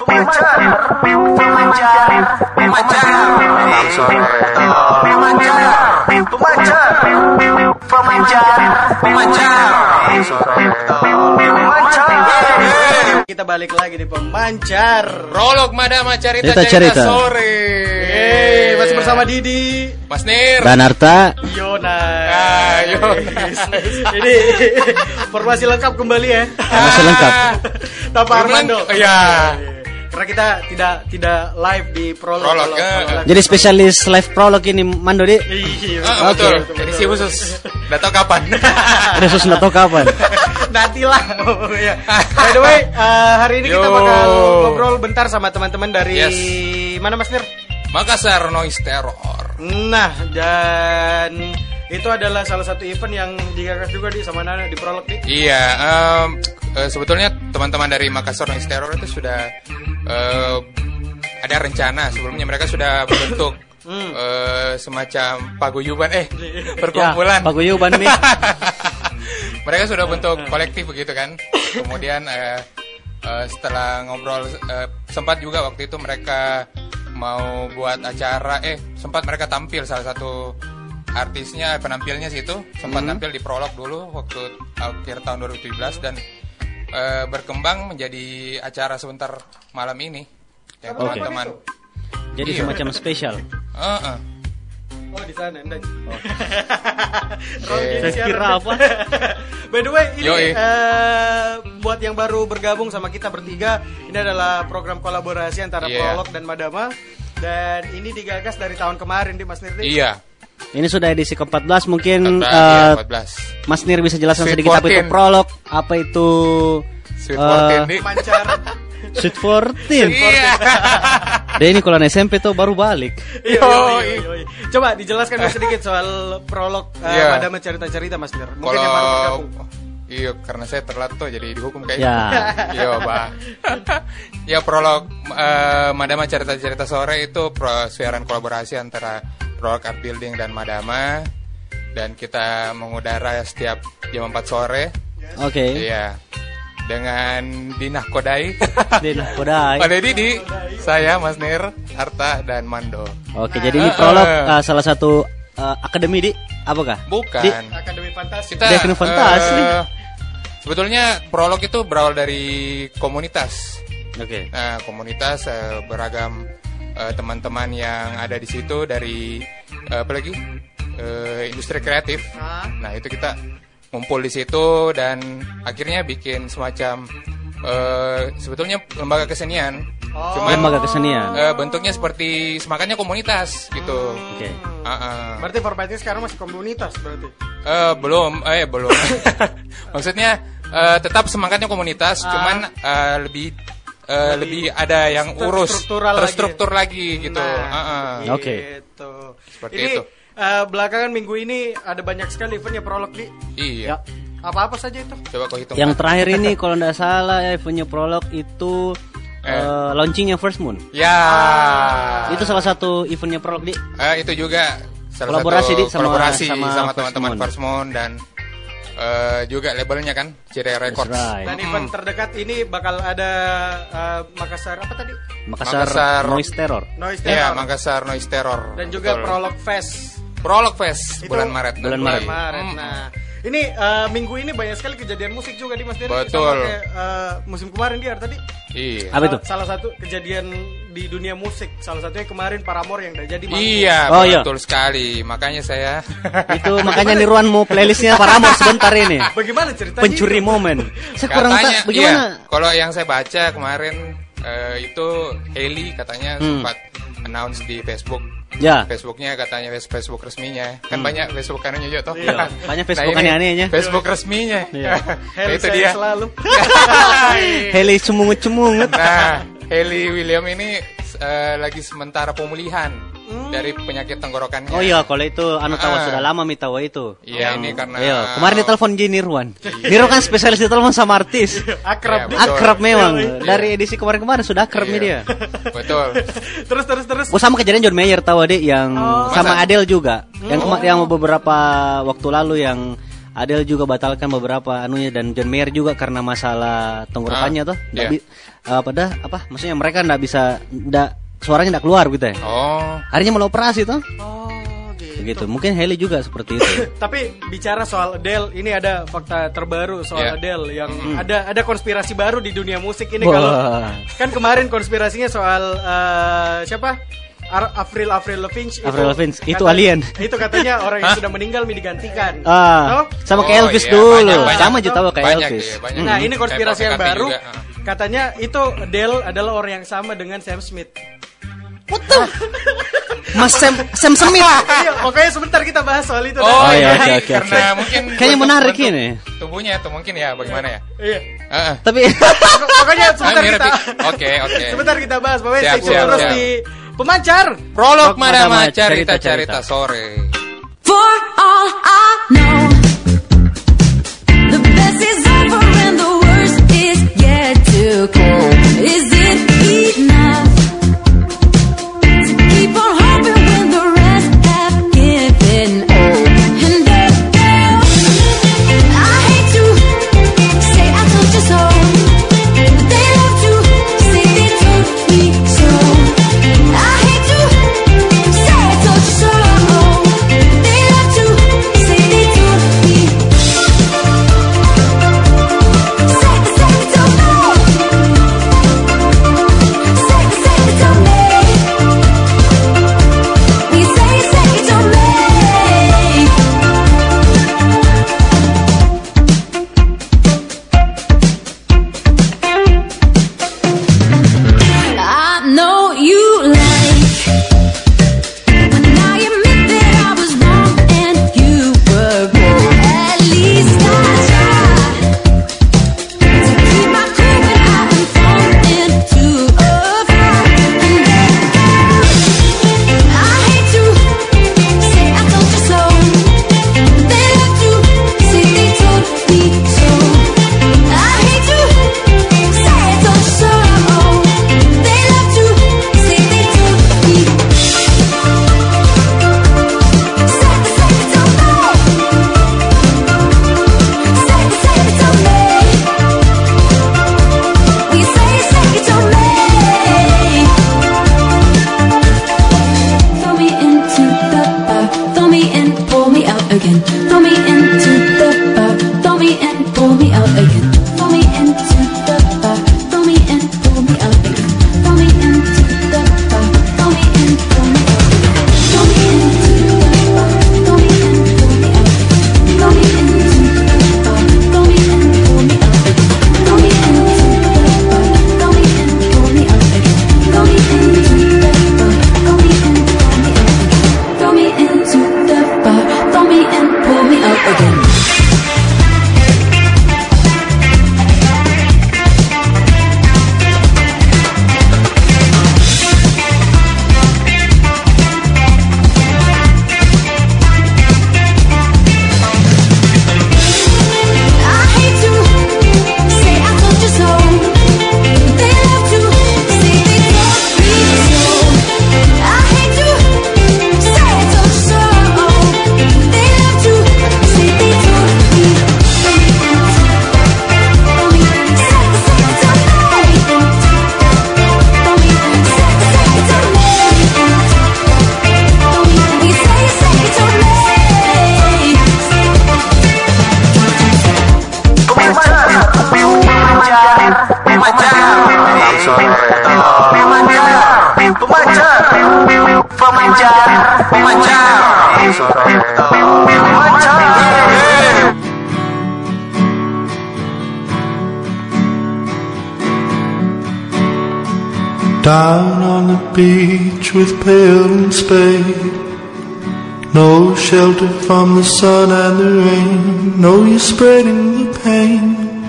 Pemancar, pemancar, pemancar, pemancar, pemancar, pemancar, pemancar, pemancar. Kita balik lagi di pemancar. Prolog Madama cerita Cerita, cerita, cerita. sore. Yeay, masih bersama Didi, Mas Nir. Dan Arta. Ah, Yonas. Ini formasi lengkap kembali ya. masih lengkap. Tanpa Armando. Iya. Karena kita tidak tidak live di prolog. Prolog, kalau- kalau live. Jadi spesialis live prolog ini Mando di Iya. Ah, Oke. betul. Edisi khusus. Udah tau kapan? Khusus nggak tahu kapan. Nantilah. Oh, iya. By the way, eh, hari ini kita Yo. bakal ngobrol bentar sama teman-teman dari Yes. mana Mas Nir? Makassar Noise Terror. Nah, dan itu adalah salah satu event yang digagas juga di sama Nana di prolog nih. Iya, eh, sebetulnya teman-teman dari Makassar Noise Terror itu sudah eh, ada rencana sebelumnya mereka sudah membentuk Hmm. eh, semacam paguyuban eh Ya, perkumpulan. Paguyuban nih. mereka sudah bentuk kolektif begitu kan. Kemudian eh, eh, setelah ngobrol eh, sempat juga waktu itu mereka mau buat acara eh sempat mereka tampil salah satu artisnya penampilnya situ sempat tampil di prolog dulu waktu akhir tahun 2017 dan eh, berkembang menjadi acara sebentar malam ini ya Oke. teman-teman. Jadi Iya. semacam spesial. Heeh. Oh, di sana, enggak. Eh, Saya kira apa? By the way, ini Yoi. eh, buat yang baru bergabung sama kita bertiga, ini adalah program kolaborasi antara Iya. Prolog dan Madama. Dan ini digagas dari tahun kemarin di Mas Nirdi. Iya. Ini sudah edisi ke-14 mungkin 14, eh, iya, 14. Mas Nir bisa jelaskan Sweet sedikit apa itu 14. prolog, apa itu Sweet eh, 14 nih. Mancar. Sweet 14. Iya. Dan ini kalau SMP tuh baru balik. Iya, Yoi. yoi, yoi, yoi. Coba dijelaskan dulu sedikit soal prolog eh, Iya. Madama cerita-cerita Mas Nir. Mungkin yang baru Kalau bergabung. Iya, karena saya telat tuh jadi dihukum kayak Ya. Iya, Pak. ya prolog eh, Madama cerita-cerita sore itu pro, siaran kolaborasi antara Prolog Art Building dan Madama dan kita mengudara setiap jam 4 sore. Oke. Iya. Dengan Dinah Kodai. Din, Kodai. Pak Dedi di saya Mas Nir, Arta dan Mando. Oke, jadi ini prolog eh, salah satu eh, akademi di apakah? Bukan. Di- Akademi Fantasi. kita Dia kena fantasi. eh, sebetulnya prolog itu berawal dari komunitas Oke. nah komunitas eh, beragam eh, teman-teman yang ada di situ dari eh, apa lagi Eh, industri kreatif Ah. nah itu kita ngumpul di situ dan akhirnya bikin semacam eh, sebetulnya lembaga kesenian Oh. cuman Lembaga kesenian. eh, bentuknya seperti semakanya komunitas gitu Oke. Ah, ah. Berarti formatnya sekarang masih komunitas berarti. Eh belum, eh belum. Maksudnya eh, tetap semangatnya komunitas, Ah. cuman eh, lebih eh, lebih ada yang urus, struktural lagi. terstruktur lagi, gitu. Nah, Ah, ah. Oke. Gitu. Seperti ini, itu. eh, belakangan minggu ini ada banyak sekali eventnya prolog di Iya. Ya. apa-apa saja itu. Coba kau hitung. Yang terakhir ini kalau nggak salah ya punya prolog itu Eh. eh, launchingnya First Moon. Ya. Itu salah satu eventnya prolog di. Eh, itu juga salah Kolaborasi, satu Di, sama- kolaborasi sama teman-teman. First Moon dan eh, juga labelnya kan Cire Records. right. Dan event terdekat ini bakal ada eh, Makassar apa tadi? Makassar, Makassar. Noise Terror. Noise Iya, Terror. Makassar Noise Terror. Dan juga Betul. Prolog Fest. Prolog Fest Itu bulan Maret. bulan. Maret. Maret. Mm. Nah, ini eh, minggu ini banyak sekali kejadian musik juga di Mas Dery. Betul. Sama kayak eh, musim kemarin dia tadi. Iya. Apa itu? Salah satu kejadian di dunia musik. Salah satunya kemarin Paramore yang udah jadi manggung. Iya, Oh, iya. betul sekali. Makanya saya Itu makanya niruan mau playlistnya Paramore sebentar ini. Bagaimana ceritanya? Pencuri itu? momen. Saya kurang katanya, tahu bagaimana. iya, kalau yang saya baca kemarin eh, itu Haley katanya Hmm. sempat announce di Facebook. Ya. Facebooknya katanya face- Facebook resminya. Kan banyak Facebook anunya juga toh. Hmm. Iya, banyak Facebook ini aneh-anehnya. Facebook resminya. Iya. nah, itu dia. selalu. Heli cemungut-cemungut. Nah, Haley William ini eh, lagi sementara pemulihan dari penyakit tenggorokannya. Oh iya, kalau itu anu tahu Ah. sudah lama mi tahu itu. Iya, ini karena Iya, kemarin ditelepon Ji Nirwan. Nirwan kan spesialis ditelepon sama artis. Akrab. Iya, di- betul. Akrab memang. Iya, Dari edisi kemarin-kemarin sudah akrab Iya. dia. Betul. terus terus terus. Oh sama kejadian John Mayer tahu adik yang Oh. sama Masa? Adele juga. Yang kema- yang beberapa waktu lalu yang Adele juga batalkan beberapa anunya dan John Mayer juga karena masalah tenggorokannya tuh. Nggak iya. bi- apa dah apa? Maksudnya mereka nggak bisa nggak suaranya nggak keluar gitu ya. Oh, Akhirnya mau operasi tuh. Oh, gitu. Begitu. Mungkin Hailey juga seperti itu. Tapi bicara soal Adele, ini ada fakta terbaru soal Iya. Adele yang ada ada konspirasi baru di dunia musik ini Wah. kalau kan kemarin konspirasinya soal eh, siapa? Ar- Avril Avril Lavigne Avril Lavigne, itu alien. Itu katanya orang yang sudah meninggal mi digantikan. Ah, Toh? sama kayak Oh, Elvis iya, dulu. banyak, banyak. Sama juga tahu kayak Banyak, Elvis. iya, banyak. Nah, ini konspirasi yang baru. juga. Katanya itu Adele adalah orang yang sama dengan Sam Smith. Mas Sam Sam Smith. iya, pokoknya sebentar kita bahas soal itu. Oh, Oh, iya, iya, oke, karena mungkin Kayaknya menarik ini. Tubuhnya tuh mungkin ya bagaimana ya? Iya. Heeh. Tapi Pokoknya sebentar Ah, kita. Oke, oke. Sebentar kita bahas. Pokoknya Siap, siap, terus siap. di pemancar. Prolog Madama, cerita-cerita sore. For all I know, the best is over and the worst is yet to come. Is it From the sun and the rain. No, you're spreading the pain.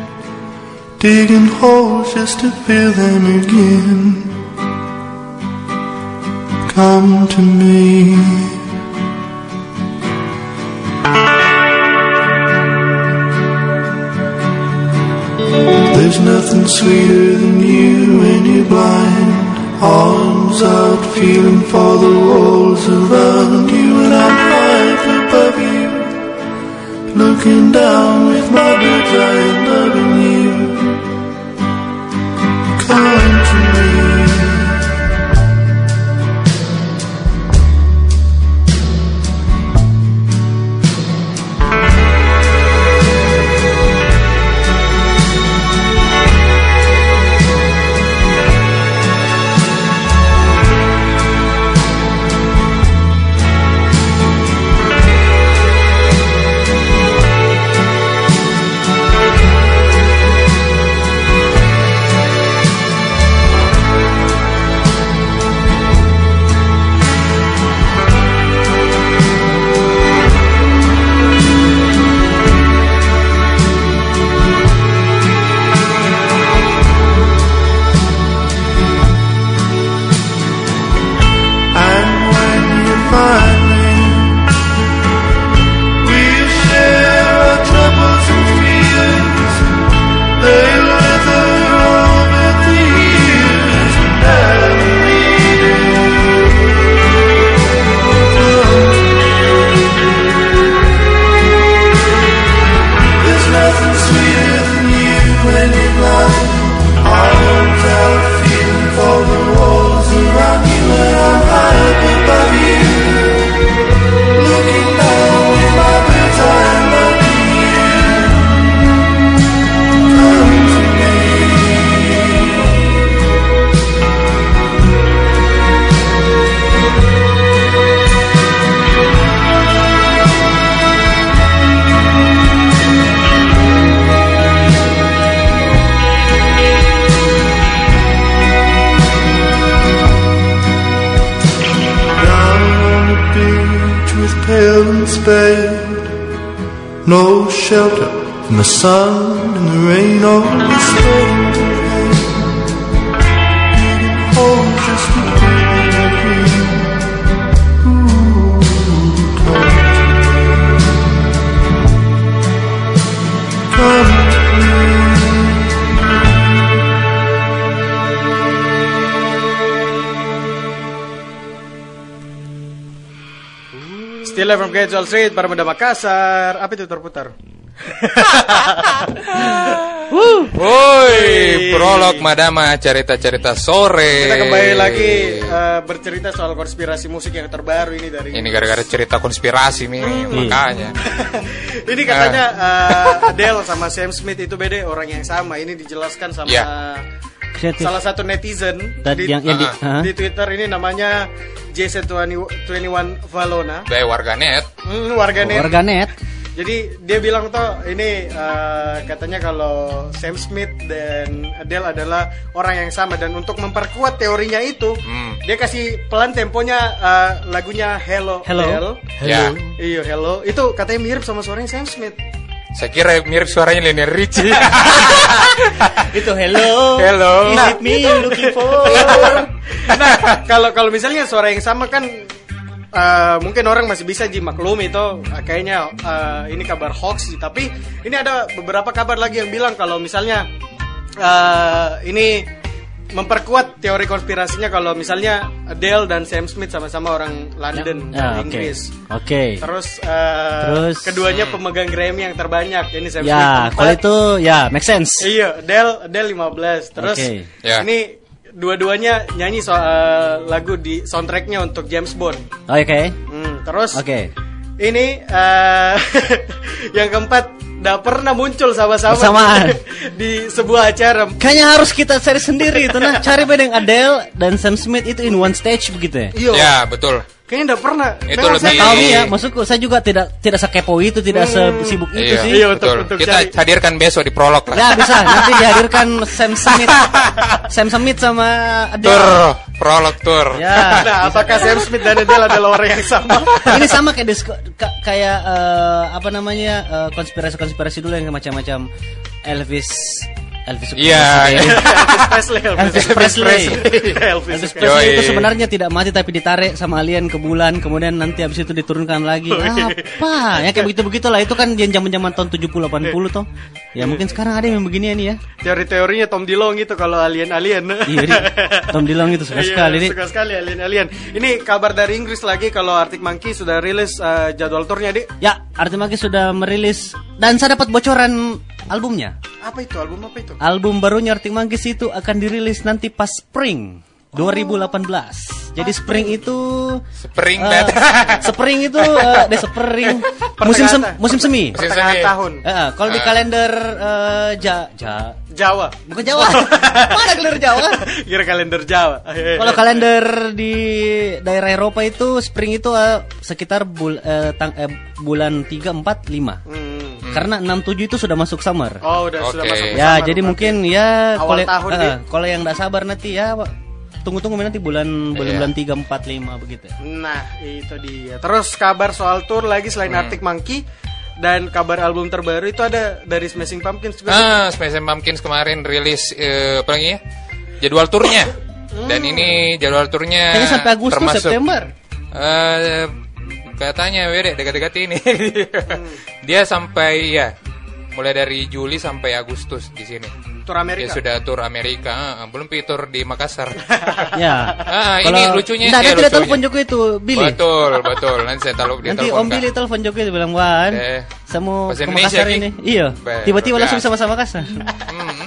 Digging holes just to fill them again. Come to me. There's nothing sweeter than you when you're blind. Arms out, feeling for the walls Looking down with my bird's eye sun and the rain or the storm. Oh. Still from Casual Street, para muda Makassar. Apa itu terputar? Woi, prolog Madama cerita-cerita sore. Kita kembali lagi eh, bercerita soal konspirasi musik yang terbaru ini dari Ini gara-gara cerita konspirasi nih, makanya. ini katanya eh, Adele sama Sam Smith itu beda orang yang sama. Ini dijelaskan sama Ya. Kreatif. salah satu netizen Tadi di, yang, yang di, Ah, Hah? di Twitter ini namanya JC21 Valona. Bay warganet. Hmm, warganet. Warganet. Jadi dia bilang tuh ini eh, katanya kalau Sam Smith dan Adele adalah orang yang sama dan untuk memperkuat teorinya itu Hmm. dia kasih pelan temponya eh, lagunya Hello Hello. Adele. Ya. Iya Hello itu katanya mirip sama suaranya Sam Smith. Saya kira mirip suaranya Lionel Richie. Itu hello. Hello. Is it me looking for? nah kalau kalau misalnya suara yang sama kan eh, mungkin orang masih bisa ji maklum itu eh, kayaknya eh, ini kabar hoax sih tapi ini ada beberapa kabar lagi yang bilang kalau misalnya eh, ini memperkuat teori konspirasinya kalau misalnya Adele dan Sam Smith sama-sama orang London Ya, dan oke. Inggris Oke. terus, eh, Terus? keduanya pemegang Grammy yang terbanyak ini Sam Ya, Smith kalau empat. itu ya make sense. Iya, Del Del 15. Terus Oke. Ya. ini dua-duanya nyanyi soal lagu di soundtracknya untuk James Bond. Oh, Oke. Hmm, terus Oke. ini eh, yang keempat udah pernah muncul sama-sama Bersamaan. di, di sebuah acara. Kayaknya harus kita cari sendiri itu nah. Cari bedeng Adele dan Sam Smith itu in one stage begitu ya. Iya, ya, betul. Kayaknya udah pernah. Itu Memang lebih- saya Tahu ya, Iya. maksudku saya juga tidak tidak sekepo itu, tidak sibuk itu Iya, sih. Iya, betul. untuk Kita cari- hadirkan besok di prolog lah. Ya bisa nanti dihadirkan Sam Smith, Sam Smith sama Tur, Adele. prolog tur. Ya. Nah, apakah Sam Smith dan Adele adalah orang yang sama? Ini sama kayak disko- ka- kayak eh, apa namanya eh, konspirasi-konspirasi dulu yang macam-macam Elvis Elvis Sukaesih. Iya. Elvis Presley, Elvis Presley. Elvis Elvis Presley. Presley itu sebenarnya tidak mati tapi ditarik sama alien ke bulan kemudian nanti habis itu diturunkan lagi. Apa? Ya kayak begitu begitulah itu kan zaman-zaman tahun 70 80 toh. Ya mungkin sekarang ada yang beginian ya. Teori-teorinya Tom Dilong gitu kalau alien-alien. Iya, Tom Dilong itu suka Iya, sekali nih. Suka sekali alien-alien. Ini kabar dari Inggris lagi kalau Arctic Monkey sudah rilis eh, jadwal turnya, Dik. Ya, Arti Maki sudah merilis dan saya dapat bocoran albumnya. Apa itu? Album apa itu? Album barunya Arctic Monkeys itu akan dirilis nanti pas spring 2018. Jadi spring itu Spring that. spring itu eh, deh spring musim sem- musim semi. Musim Pertengahan semi. tahun. Eh, eh, kalau di Ah. kalender eh, ja, ja, Jawa. bukan Jawa. Mana kalender Jawa? Kira kalender Jawa. Kalau kalender di daerah Eropa itu spring itu eh, sekitar bul- eh, tang- eh, bulan 3 4 5. Hmm. Karena 6 7 itu sudah masuk summer. Oh, udah sudah Oke. masuk. Ya, summer jadi mungkin ya Awal kalau tahun, eh, Dik. kalau yang nggak sabar nanti ya tunggu-tunggu nanti bulan bulan Iya. bulan 3 4 5 begitu. ya. Nah, itu dia. Terus kabar soal tour lagi selain Hmm. Arctic Monkey dan kabar album terbaru itu ada dari Smashing Pumpkins juga. Ah, Smashing Pumpkins kemarin rilis eh, apa lagi ya? Jadwal turnya. Dan ini jadwal turnya Kayaknya sampai Agustus termasuk, September. Eh, katanya wede dekat-dekat ini. Hmm. Dia sampai ya mulai dari Juli sampai Agustus di sini. Tour Dia Amerika. sudah tur Amerika, ah, belum pi tur di Makassar. Ya. Ah, ini lucunya, Nah, eh, nanti telepon Joko itu, Billy. betul, betul. Nanti saya dia Nanti telepon, Om. Billy telepon Joko itu bilang, "Wan, Eh, saya mau bahasa ke Makassar Ki." ini." Iya. Tiba-tiba langsung biasa. sama-sama Makassar. Hmm.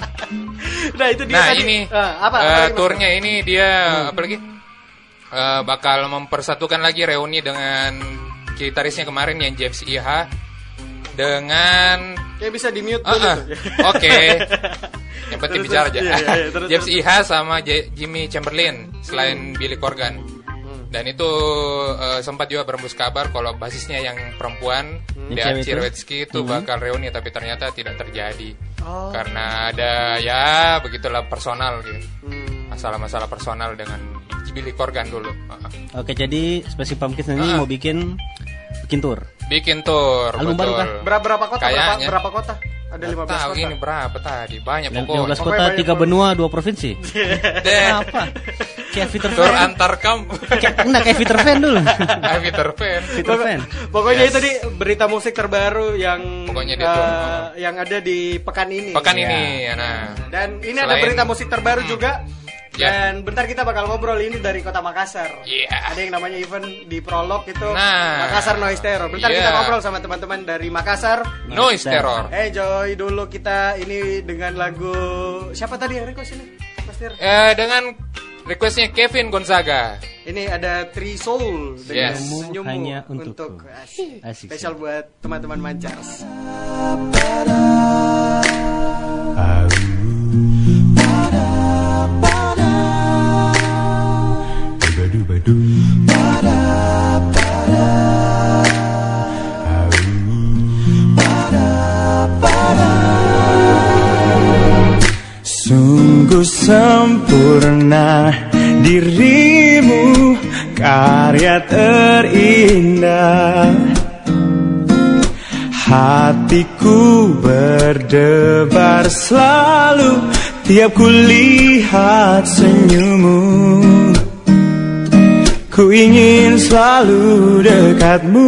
Nah, itu dia Nah tadi. ini Ah, apa? eh, apa lagi, Mas? turnya ini dia apa lagi? Eh, bakal mempersatukan lagi reuni dengan gitarisnya kemarin yang James Iha dengan Kayak bisa di mute dulu ah. tuh. Oke. Yang penting Terus, bicara aja. iya, iya, terus, James terus. Iha sama J- Jimmy Chamberlain selain Billy Corgan. Hmm. Dan itu eh, sempat juga berembus kabar kalau basisnya yang perempuan Hmm. itu? Cirwetsky itu bakal reuni tapi ternyata tidak terjadi. Oh. Karena ada ya begitulah personal gitu. Hmm. Masalah-masalah personal dengan Billy Corgan dulu. Ah, ah. Oke, jadi Spacing Pumpkins ini Ah. mau bikin bikin tour. Bikin tour Album betul. baru kah? Berapa berapa kota? Berapa, Kayaknya. berapa kota? Ada 15 Tahu kota. ini berapa tadi? Banyak 15 pokoknya. kota, Pokoknya banyak 3 banget. benua, 2 provinsi. Deh. Apa? Kayak Peter Tour antar kamp. Kayak enggak kayak Peter Pan dulu. Ah, Peter Pan. Peter Pan. Pokoknya Yes. itu di berita musik terbaru yang Pokoknya dia tuh, oh. yang ada di pekan ini. Pekan Iya. ini, ya, nah. Dan ini ada Selain- berita musik terbaru juga. Ya. Dan bentar kita bakal ngobrol ini dari kota Makassar. Iya. Ada yang namanya event di prolog itu Nah. Makassar Noise Terror. Bentar Iya. kita ngobrol sama teman-teman dari Makassar. Noise terror. Eh Joy dulu kita ini dengan lagu siapa tadi yang request ini? Eh, dengan requestnya Kevin Gonzaga. Ini ada Three Soul dengan Yes. senyummu Hanya untuk asik. Asik, Spesial buat teman-teman Mancars. Sungguh sempurna dirimu karya terindah. Hatiku berdebar selalu tiap ku lihat senyummu Ku ingin selalu dekatmu.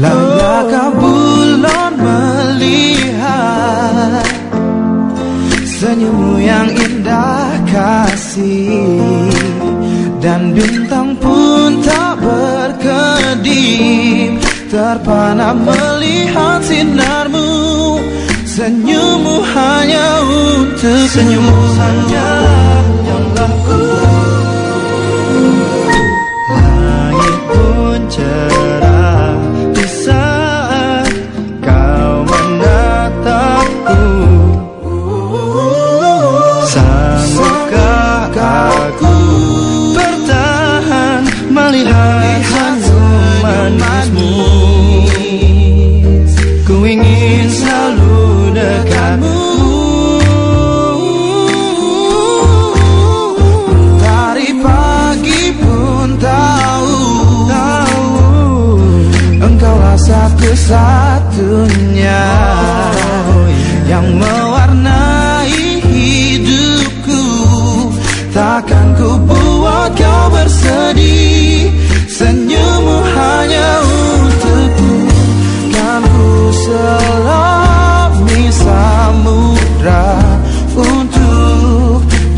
Laulakah bulan melihat Senyummu yang indah kasih. Dan bintang pun tak berkedip Terpana melihat sinarmu Senyummu hanya untuk Senyummu hanya yang laku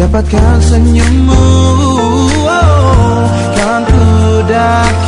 dapatkan senyummu. Oh, Kan ku dapatkan.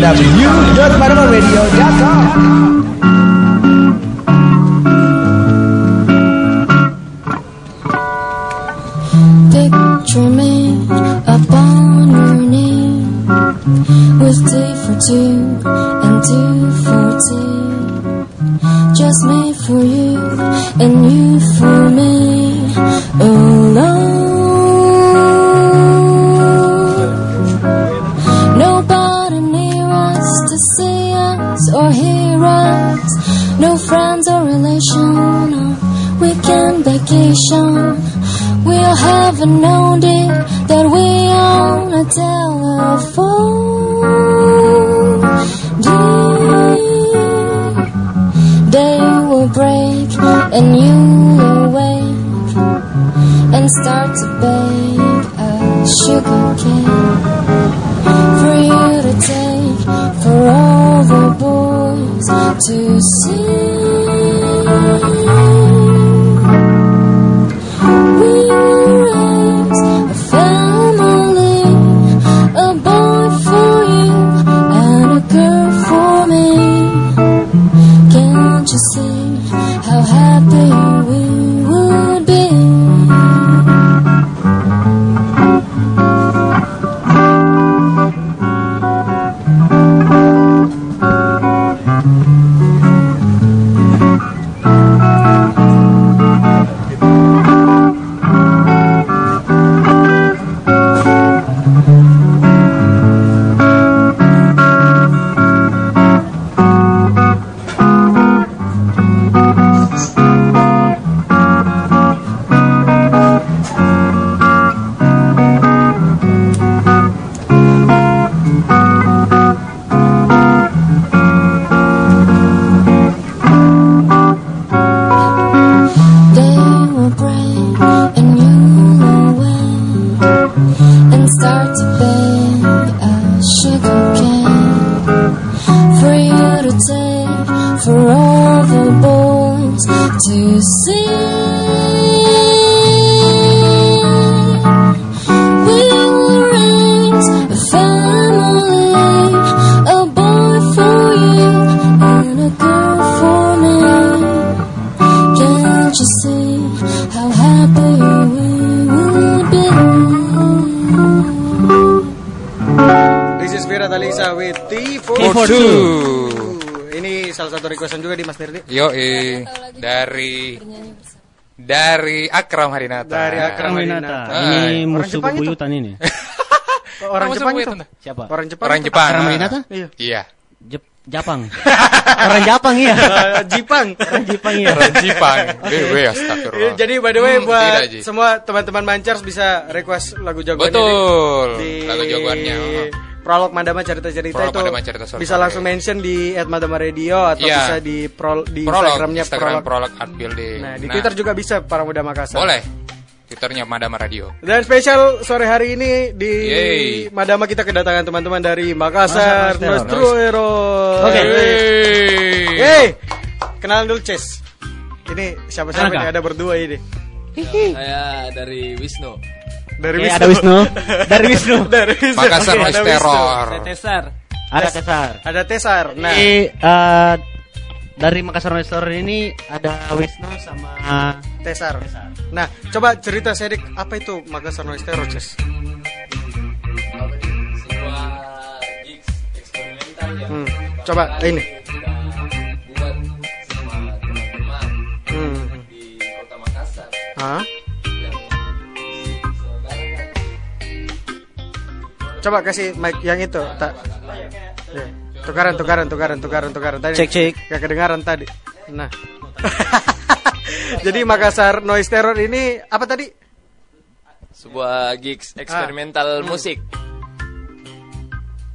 www.paramaradio.com. Akram Harinata. Dari Akram Harinata. Ah, ini musuh buyutan ini. orang Jepang itu. Siapa? Orang Jepang. Orang Jepang. Akram Harinata? Iya. Iya. Jep Japang. orang Japang iya. Jepang. Orang Jepang iya. Orang Jipang. Okay. Astagfirullah. Eh, jadi by the way hmm, buat tidak, semua teman-teman Mancers bisa request lagu jagoannya. Betul. Di... Lagu jagoannya. Oh prolog Madama cerita-cerita itu Madama cerita sore bisa sore. langsung mention di @madama radio atau Iya. bisa di pro, di Prolog, Instagramnya Instagram prolog. prolog art building. Nah, di Twitter juga bisa para muda Makassar. Boleh. Twitternya Madama Radio. Dan spesial sore hari ini di Yeay. Madama kita kedatangan teman-teman dari Makassar, Nostro Hero. Oke. Hey, kenalan dulu Ces. Ini siapa-siapa Kak? ada berdua ini. Saya dari Wisnu. Dari Oke, ada Wisnu. Dari Wisnu. dari Wisnu. Makassar Oke, Noise ada Wisnu. Terror. Tesar. Ada Cesar. Ada Tesar. Nah, Jadi eh, dari Makassar Noise Store ini ada Wisnu sama Tesar. Nah, coba cerita sedikit apa itu Makassar Noise Terror, Ces? Hmm. Coba ini. kita buat sama teman-teman Hmm. di kota Makassar Hah? Coba kasih mic yang itu, tak. Ya. Tukaran, tukaran, tukaran, tukaran, tukaran. Tadi Cek, cek. Gak kedengaran tadi. Nah. Jadi Makassar Noise Terror ini apa tadi? sebuah gigs eksperimental musik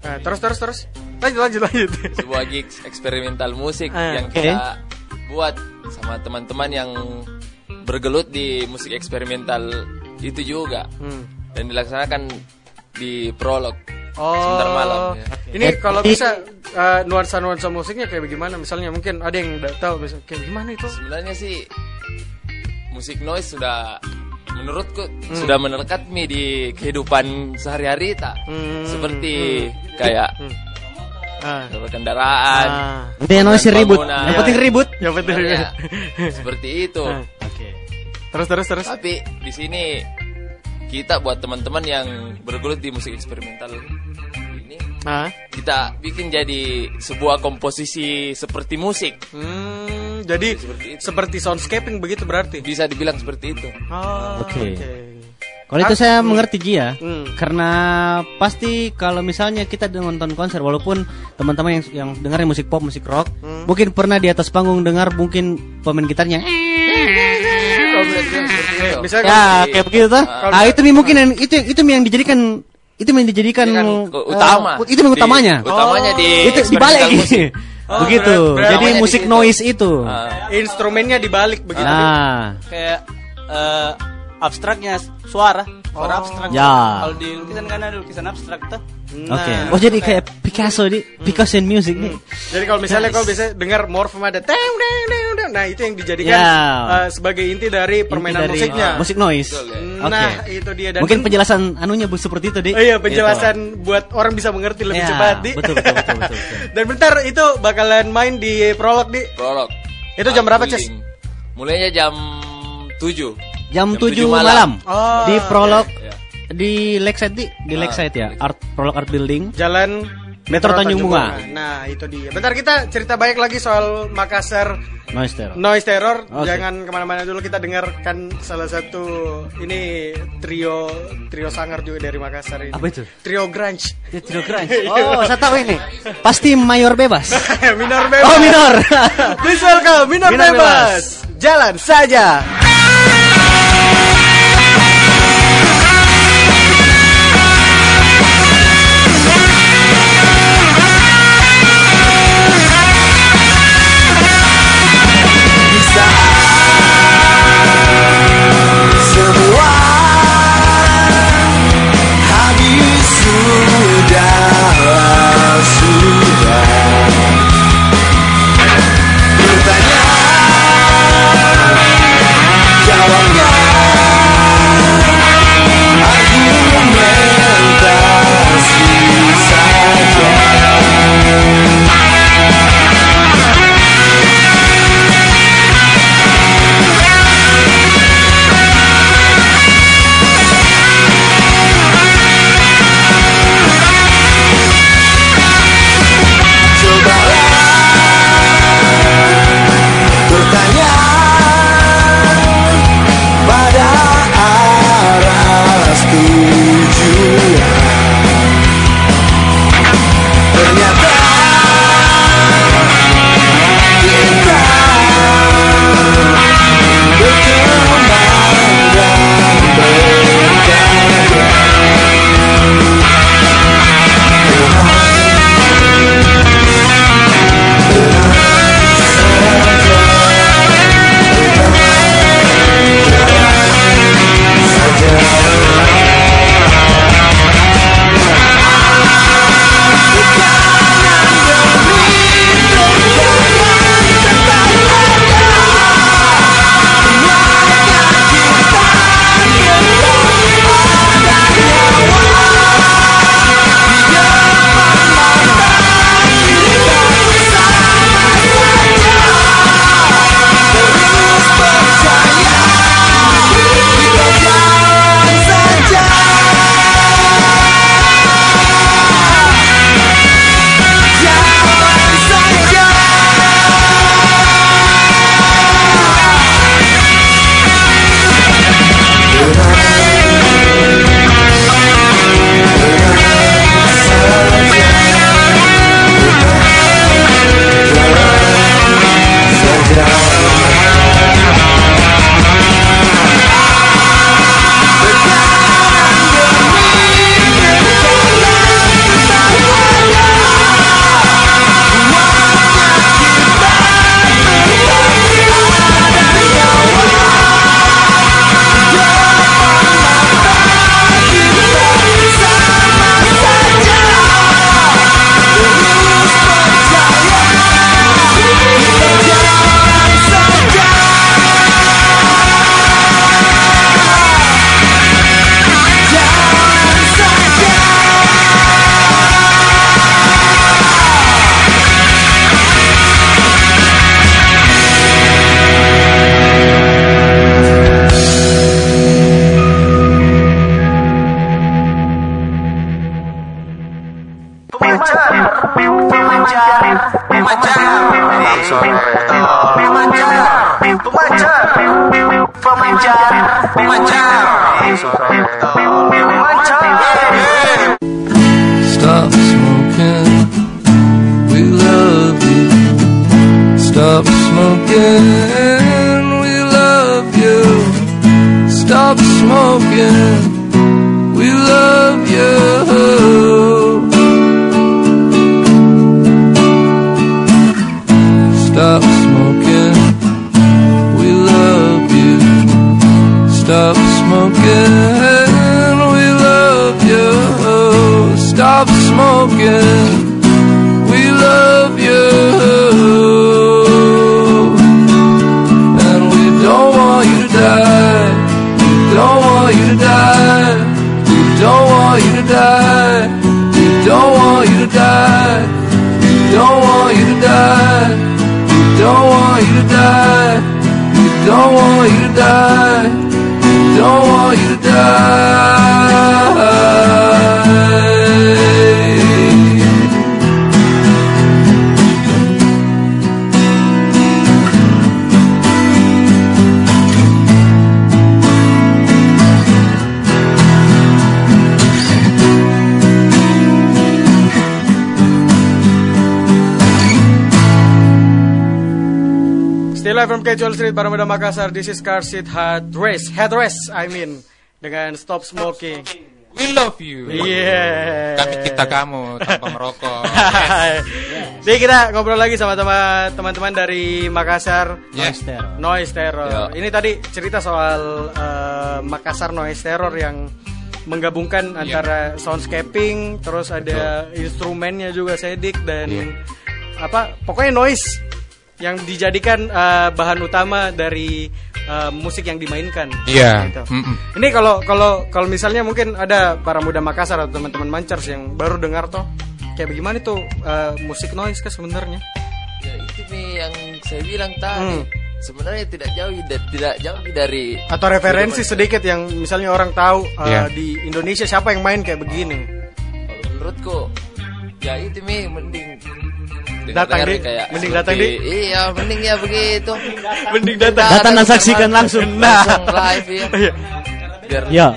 Nah, terus, terus, terus. Lanjut, lanjut, lanjut. sebuah gigs eksperimental musik Ah, yang oke. kita buat sama teman-teman yang bergelut di musik eksperimental itu juga Hmm. dan dilaksanakan di prolog Oh, sebentar malam ya. Ini kalau bisa eh, nuansa-nuansa musiknya kayak bagaimana? Misalnya mungkin ada yang udah tahu bisa kayak gimana itu? sebenarnya sih musik noise sudah menurutku Hmm. sudah melekat mi di kehidupan sehari-hari tak Hmm, seperti kayak Ah. kendaraan Ah. Yang noise ribut. Yang penting ribut. Ya betul. sebenarnya seperti itu Ah. Oke. Terus, terus, terus. tapi di sini kita buat teman-teman yang bergelut di musik eksperimental ini Ah. kita bikin jadi sebuah komposisi seperti musik Hmm, jadi Seperti itu. seperti soundscaping begitu berarti. bisa dibilang seperti itu Oh, Oke. oke. Kalau itu saya mengerti Ji ya. Hmm. Karena pasti kalau misalnya kita nonton konser walaupun teman-teman yang yang dengerin musik pop, musik rock, Hmm. mungkin pernah di atas panggung dengar mungkin pemain gitarnya Kalau bisa dibilang seperti itu. Misalnya ya kayak begitu tuh. Ah. Ah itu nih mungkin yang itu itu yang dijadikan itu yang dijadikan kan eh, utama itu yang Di- utamanya. utamanya di itu dibalik. Oh, begitu. berat. Jadi di musik noise itu. Ah. instrumennya dibalik begitu. Nah, kayak eh, abstraknya suara suara abstrak Ya. kalau di lukisan kan ada lukisan abstrak tuh oke. Oh jadi kayak Picasso di Picasso and music nih. Jadi kalau misalnya kalau bisa dengar morph ada teng teng teng teng, nah itu yang dijadikan Ya. eh, sebagai inti dari permainan Inti dari musiknya. musik noise. Betul, ya. Nah, Oke. itu dia dan Mungkin penjelasan anunya bu seperti itu, Di. Oh iya, penjelasan buat orang bisa mengerti lebih Ya, cepat, Di. betul, betul, betul, betul, betul. dan bentar itu bakalan main di prolog, Di. prolog Itu jam berapa, Ces? Mulainya jam 7 Jam, Jam 7 7 malam. malam. Oh, di prolog ya. Di Lakeside di, di Ah, Lakeside ya. Art prolog art building. Jalan Metro Tanjung Bunga. Nah, itu dia. Bentar kita cerita banyak lagi soal Makassar Noise terror. Noise Terror. Oke. Jangan ke mana-mana dulu kita dengarkan salah satu ini trio trio sangar juga dari Makassar ini. Apa itu? Trio grunge. Ya, Trio Grunge. Oh, saya tahu ini. Pasti mayor bebas. minor bebas. Oh, minor. Please welcome minor, Minor bebas. Jalan saja. Casual Street, Baramuda Makassar. This is Car Seat Headrest. Headrest, I mean. Dengan Stop Smoking. We love you. Iya. Kami kita kamu tanpa merokok. Jadi kita ngobrol lagi sama teman- teman-teman dari Makassar. Yes. Noise Terror. Ya. Ini tadi cerita soal eh, Makassar Noise Terror yang menggabungkan Iya. antara soundscaping, terus ada instrumennya juga sedik dan Iya. apa pokoknya noise yang dijadikan eh, bahan utama dari eh, musik yang dimainkan. Iya. Gitu. Mm-mm. Ini kalau kalau kalau misalnya mungkin ada para muda Makassar atau teman-teman Mancers yang baru dengar toh kayak bagaimana tuh eh, musik noise kan sebenarnya? Ya itu nih yang saya bilang tadi. Hmm. Sebenarnya tidak jauh tidak jauh dari Atau referensi sedikit yang misalnya orang tahu Iya. di Indonesia siapa yang main kayak begini. Kalau menurutku ya itu mi mending Datang di- kayak mending seperti- datang di. iya mending ya begitu Mending datang. Datang dan saksikan langsung. langsung live ya Iya. biar Ya,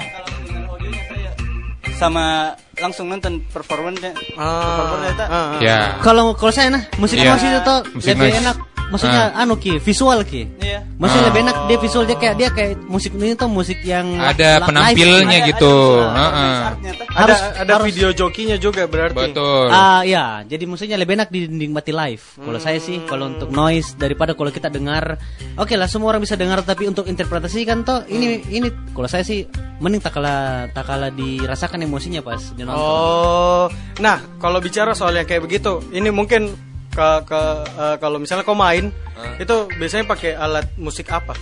sama langsung nonton performanya Ah, performanya ah, ah. Ya. kalau kalau saya nah musik Iya. noise itu lebih enak. Maksudnya anu ki visual ki. Iya. Maksudnya Ah. lebih enak dia visual dia kayak dia kayak musik ini tuh musik yang Ada live. penampilnya Ada- gitu. ada- Heeh. artnya teh. Ada Harus- ada harus- video jokinya juga berarti. Betul. Ah ya, jadi maksudnya lebih enak dinikmati live. Kalau saya sih, kalau untuk noise daripada kalau kita dengar, oke lah semua orang bisa dengar, tapi untuk interpretasi kan toh ini ini kalau saya sih mending tak kalah tak kalah dirasakan emosinya pas dinonton. Oh, nah kalau bicara soal yang kayak begitu, ini mungkin ke ke eh, kalau misalnya kau main itu biasanya pakai alat musik apa?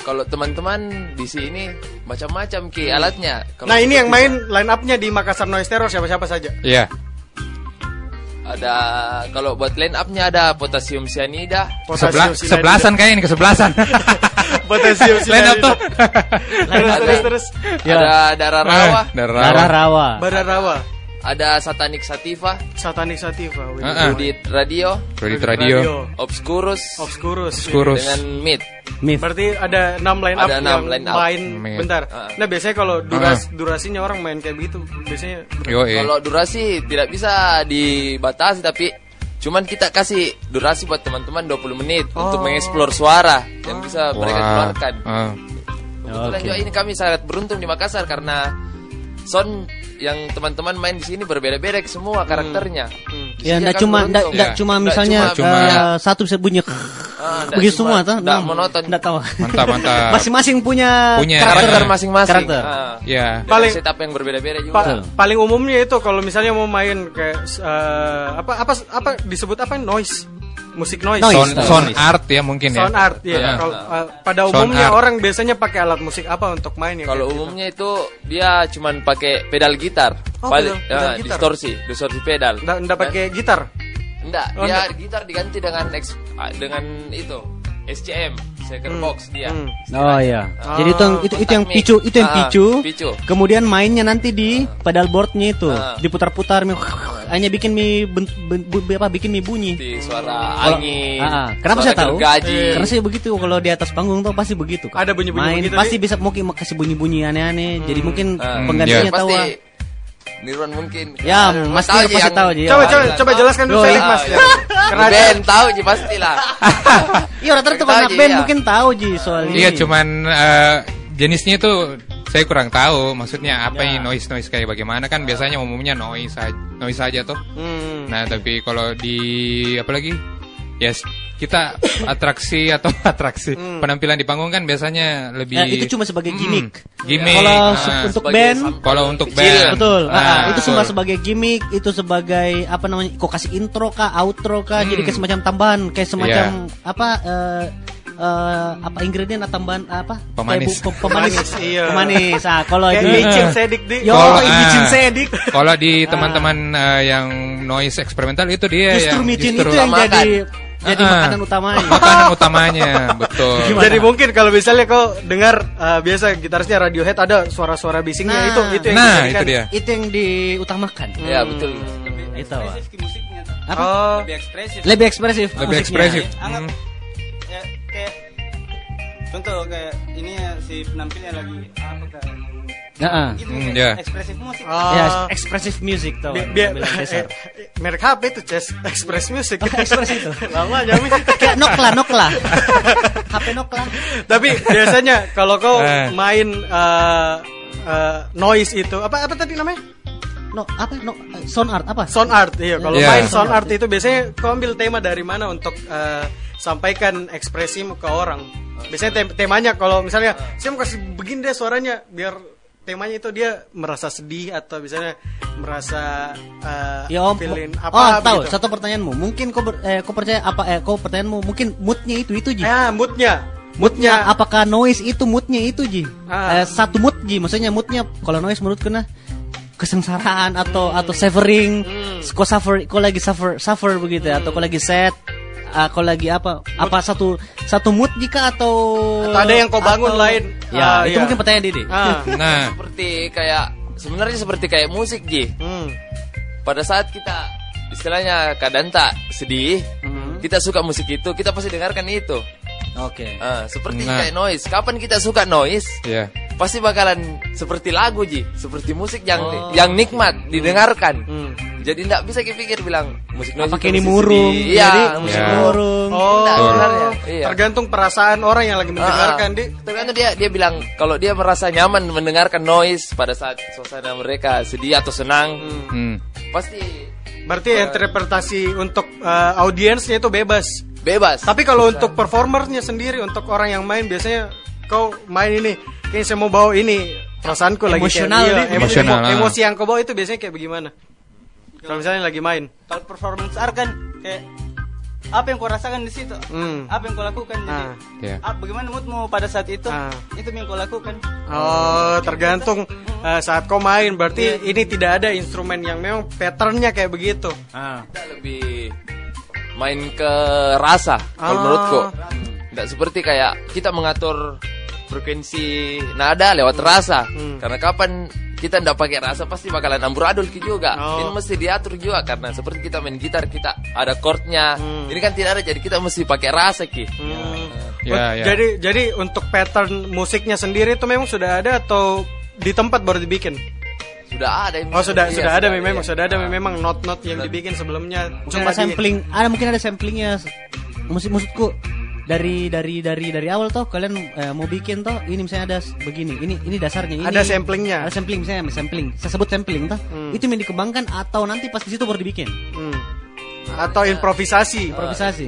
kalau teman-teman di sini macam-macam ki alatnya Kalau Nah ini yang main line up-nya di Makassar Noise Terror siapa-siapa saja. Iya. ada kalau buat line up-nya ada potasium cyanida Potassium sebelasan kayaknya ini kesebelasan. Potassium Line up tuh. terus terus terus. ada darah rawa darah Darah rawa. rawa. Ada satanik sativa Satanic Sativa, wih. Heeh. Rudit radio Kredit radio. obscurus Obscurus. Kurus. dengan mid Mif. Berarti ada 6 line up Ada enam yang line up. main Main. bentar. Ah. Nah, biasanya kalau duras durasinya orang main kayak begitu, biasanya eh. kalau durasi tidak bisa dibatasi tapi cuman kita kasih durasi buat teman-teman 20 menit untuk mengeksplor suara yang bisa mereka keluarkan Ah. Kebetulan juga ini kami sangat beruntung di Makassar karena sound yang teman-teman main di sini berbeda-beda semua karakternya. Di Ya, sini enggak kan cuma enggak enggak Ya. cuma misalnya cuma- eh, ya. satu bisa bunyi Ah, nggak begitu cuma- semua tuh. nggak Nah, monoton. Enggak tahu. Mantap, mantap. Masing-masing punya Punya. karakter masing-masing. Karakter. Ah. Ya. Dengan Paling- setup yang berbeda-beda juga. Pa- paling umumnya itu kalau misalnya mau main kayak eh, apa apa apa disebut apa noise musik noise, Noise. Sound, sound art ya mungkin ya. sound art ya. Kalau, eh, pada Sound umumnya art. orang biasanya pakai alat musik apa untuk main ya Kalau gitu? umumnya itu dia cuman pakai pedal gitar. Oh, pedal- pedal ah, gitar. distorsi, distorsi pedal. nggak nggak pakai gitar Enggak, Oh, dia gitar diganti dengan eks- ah, dengan itu SCM, second box dia. Hmm. Oh iya. Jadi itu yang itu, itu yang picu, itu yang Ah, picu. picu. Kemudian mainnya nanti di pedal boardnya itu, Ah. diputar-putar, mi- hanya bikin mi ben- ben- bu- apa bikin mi bunyi. Di suara angin. Ah, ah. Kenapa suara saya tahu? gergaji. Karena saya begitu kalau di atas panggung tuh pasti begitu. Kak. Ada bunyi-bunyi Main, begitu, Pasti bisa mungkin kasih bunyi-bunyi aneh-aneh. Jadi mungkin Ah. penggantinya Iya. tahu. Pasti ah. Nirwan mungkin. Ya, Mas tahu yang- tahu, Ji. Coba Ya. coba coba jelaskan dulu Felix iya, Mas. Karena Di band tahu Ji pastilah. Iya, rata-rata anak band iya. mungkin tahu Ji soal ini. Iya, cuman eh, jenisnya itu saya kurang tahu. Maksudnya apa Ya. ini noise noise kayak bagaimana kan biasanya umumnya noise aja, noise aja tuh. Hmm. Nah, tapi kalau di apa lagi? Yes, kita atraksi atau atraksi penampilan di panggung kan biasanya lebih Ya, itu cuma sebagai Hmm, gimmick. gimmick. Kalau Ah. se- untuk Sebagai band kalau untuk Kecil. band Betul. Ah, Nah, itu betul. cuma sebagai gimmick, itu sebagai apa namanya? Kok kasih intro kah, outro kah? Jadi kayak semacam tambahan, kayak semacam apa eh eh, apa ingredient atau tambahan apa? Pemanis. Kayak bu- pe- pemanis. Pemanis, iya. Pemanis. Ah, kalau di micin sedik di. Yo, micin ah. sedik. Kalau di teman-teman eh, yang noise eksperimental itu dia Justru yang micin justru itu yang jadi jadi Ah. makanan utamanya. makanan utamanya, betul. Jadi mungkin kalau misalnya kau dengar uh, biasa gitarisnya Radiohead ada suara-suara bisingnya Nah. itu itu yang Nah, itu dia. Itu yang diutamakan. Ya betul. Itu. Wak. Ekspresif musiknya. Apa? Oh, Lebih ekspresif. Lebih ekspresif. Lebih ekspresif. Anggap Hmm. ya, kayak contoh kayak ini ya si penampilnya lagi apa kayak Heeh. gitu Hmm, kayak ya. ekspresif musik. oh. Ya, ekspresif music tuh. Bi- biar eh, merek HP itu Ces Express Music. Express itu. Lama Jami. Kayak Nokla, Nokla. HP Nokla. Tapi biasanya kalau kau Eh. main uh, uh, noise itu apa apa tadi namanya? No, apa? No, sound art apa? Sound art. Iya, kalau Iya. main sound art itu biasanya kau ambil tema dari mana untuk uh, sampaikan ekspresimu ke orang. Biasanya tem- temanya kalau misalnya saya mau kasih begini deh suaranya biar temanya itu dia merasa sedih atau misalnya merasa uh, Ya om, feeling oh apa tahu begitu. satu pertanyaanmu. Mungkin kau ber- eh, kau percaya apa? Eh, kau pertanyaanmu mungkin moodnya itu itu ji. Ya, moodnya. Moodnya. Apakah noise itu moodnya itu ji? Ah. Eh, satu mood ji, maksudnya moodnya kalau noise menurut kena kesengsaraan atau atau suffering, kau suffer, kau lagi suffer suffer begitu ya, atau kau lagi sad, ah, kau lagi apa? Apa satu satu mood jika atau Atau ada yang kau bangun atau- lain. Ya, Ah, itu iya. mungkin pertanyaan Didi. Ah. Nah, Seperti kayak sebenarnya seperti kayak musik Ji. Hmm. Pada saat kita istilahnya keadaan tak sedih, Hmm. kita suka musik itu, kita pasti dengarkan itu. Oke. Ah, seperti Nah. kayak noise. Kapan kita suka noise? ya. Pasti bakalan seperti lagu Ji, seperti musik yang Oh. yang nikmat didengarkan. Hmm. Jadi tidak bisa dipikir bilang musik itu ini murung? sedih. Iya, Jadi musik Ya. murung. Oh, Nah, sebenarnya, iya. tergantung perasaan orang yang lagi mendengarkan, Ah, di. Tergantung dia dia bilang kalau dia merasa nyaman mendengarkan noise pada saat suasana mereka sedih atau senang, Hmm. pasti Berarti interpretasi untuk uh, audiensnya itu bebas. bebas. Tapi kalau untuk performernya sendiri, untuk orang yang main biasanya kau main ini, kayaknya saya mau bawa ini perasaanku lagi kayak- Emosional, iya, Di. emo- Emosional, emo- ah. emosi yang kau bawa itu biasanya kayak bagaimana? Kalau misalnya lagi main, Kalau performance art kan kayak apa yang kau rasakan di situ, Hmm. apa yang kau lakukan. Jadi Ah. Ya. ah, bagaimana moodmu pada saat itu, Ah. itu yang kau lakukan. oh tergantung uh, saat kau main. Berarti ini tidak ada instrumen yang memang patternnya kayak begitu. kita lebih main ke rasa kalau Ah. menurutku. Tidak seperti kayak kita mengatur frekuensi nada lewat rasa. Hmm. Karena kapan kita tidak pakai rasa pasti bakalan amburadul ki juga. Oh. Ini mesti diatur juga karena seperti kita main gitar kita ada chordnya. Hmm. Ini kan tidak ada jadi kita mesti pakai rasa ki. Hmm. Ya, Oh, ya. Jadi jadi untuk pattern musiknya sendiri itu memang sudah ada atau di tempat baru dibikin? Sudah ada. Oh sudah Iya, sudah ada memang iya. sudah ada Ah. memang not-not yang dibikin sebelumnya. Coba Jadi- sampling, ada mungkin ada samplingnya. Musik maksudku dari dari dari dari awal toh kalian eh, mau bikin toh ini misalnya ada begini ini ini dasarnya ini Ada samplingnya. ada sampling misalnya sampling saya sebut sampling toh Hmm. itu yang dikembangkan atau nanti pas di situ baru dibikin Hmm. Atau improvisasi. improvisasi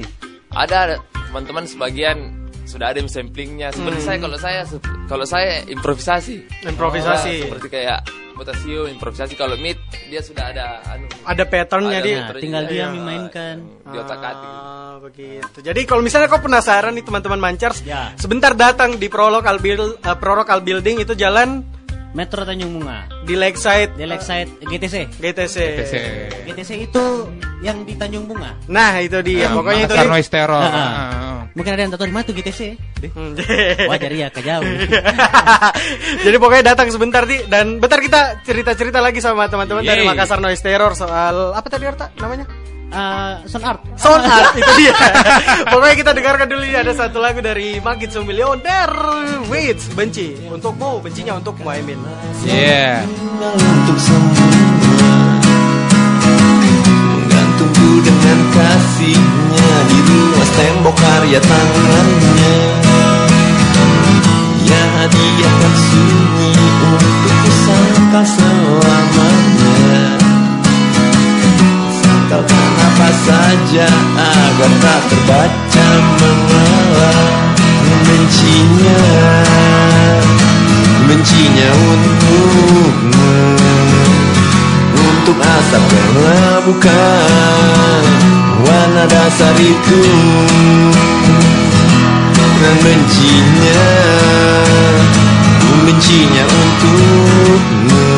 Ada teman-teman sebagian sudah ada samplingnya. Seperti Hmm. saya kalau saya kalau saya improvisasi. Improvisasi. Ah, seperti kayak potasio improvisasi kalau mid dia sudah ada anu Ada patternnya Ada dia. nah, Terus tinggal dia iya. memainkan di otak atik. Ah, begitu. Jadi kalau misalnya kau penasaran nih teman-teman Mancers, Ya. sebentar datang di Prolocal Build uh, Prolocal Building itu jalan Metro Tanjung Bunga di Lakeside di Lakeside GTC GTC. TC. GTC itu yang di Tanjung Bunga Nah, itu dia. Nah, Pokoknya itu Makassar dia. Noise Terror. Ah, ah. Ah, ah. Mungkin ada yang tahu di mana tuh GTC. Deh. Hmm. Wajar ya, kejauh. Jadi pokoknya datang sebentar di dan bentar kita cerita-cerita lagi sama teman-teman dari. Makassar Noise Terror soal apa tadi Arta namanya? Eh, sound art. Sound art itu dia. pokoknya kita dengarkan dulu ini ada satu lagu dari Magit Milionder Wait, benci. Untukmu, bencinya untuk Muaimin. Yeah. untuk semua Menggantungku dengan kasihnya Di luas tembok karya tangannya Ya hadiahkan sunyi Untukku sangkal selamanya Sangkalkan apa saja Agar tak terbaca mengalah Membencinya Bencinya untukmu. Untuk asap gelap bukan Warna dasar itu Dan bencinya Bencinya untukmu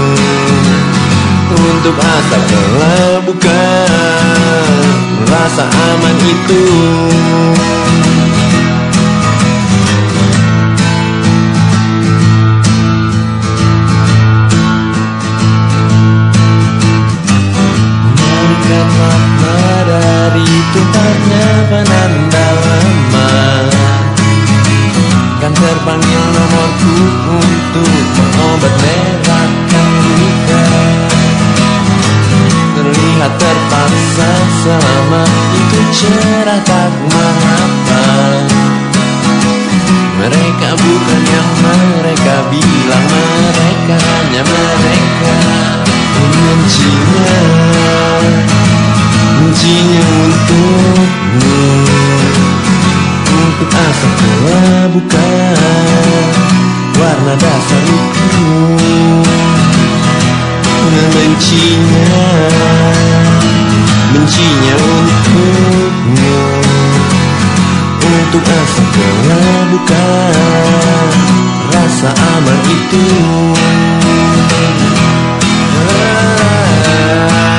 Untuk asap gelap bukan Rasa aman itu. Mengangkat makna dari tumpahnya cerah tak mengapa? Mereka bukan yang mereka bilang Mereka hanya mereka Membencinya Bencinya untukmu. Untuk asap gelap bukan Warna dasar itu Membencinya Bencinya untukmu Untuk asap gelap bukan Rasa aman itu. Bencinya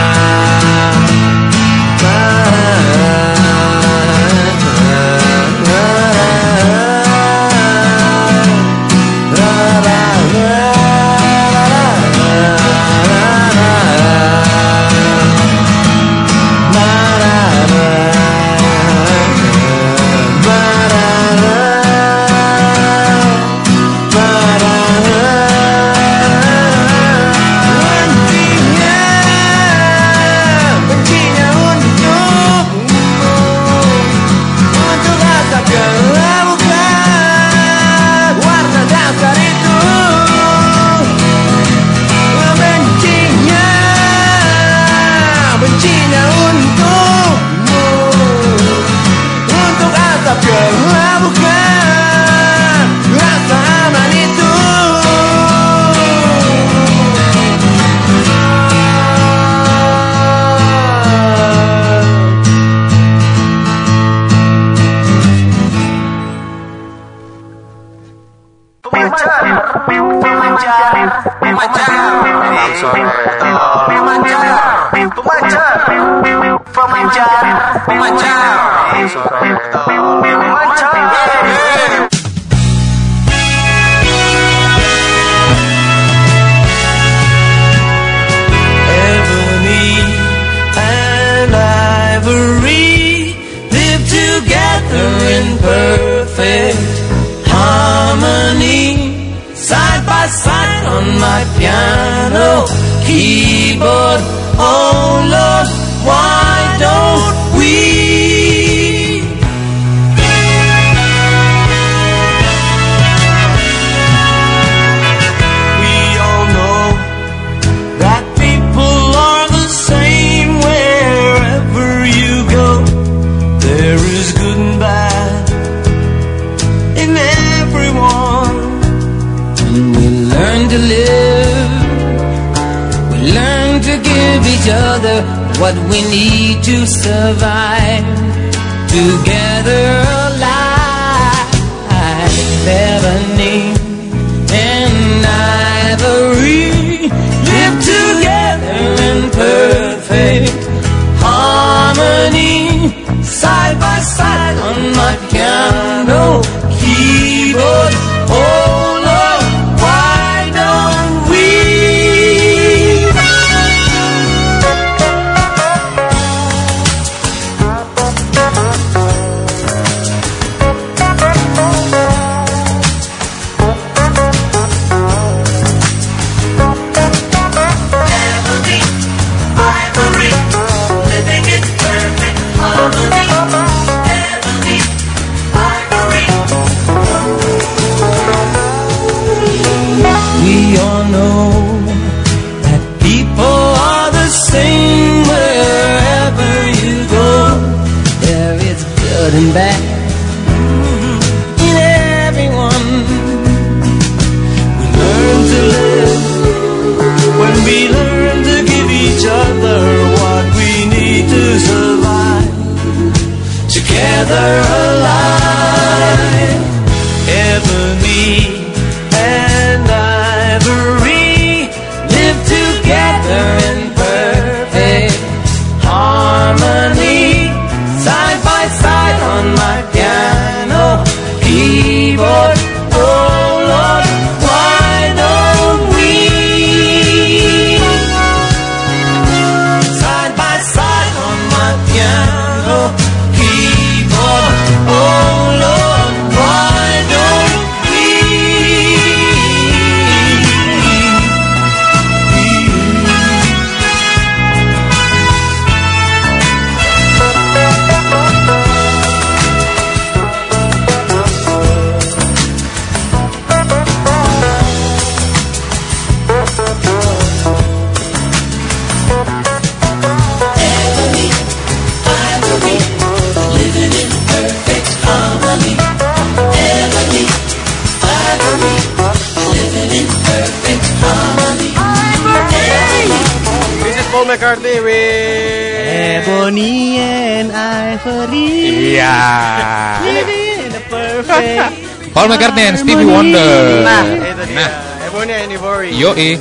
And Stevie Wonder. Nah, itu dia. Nah, Ebony and Ivory. yoi.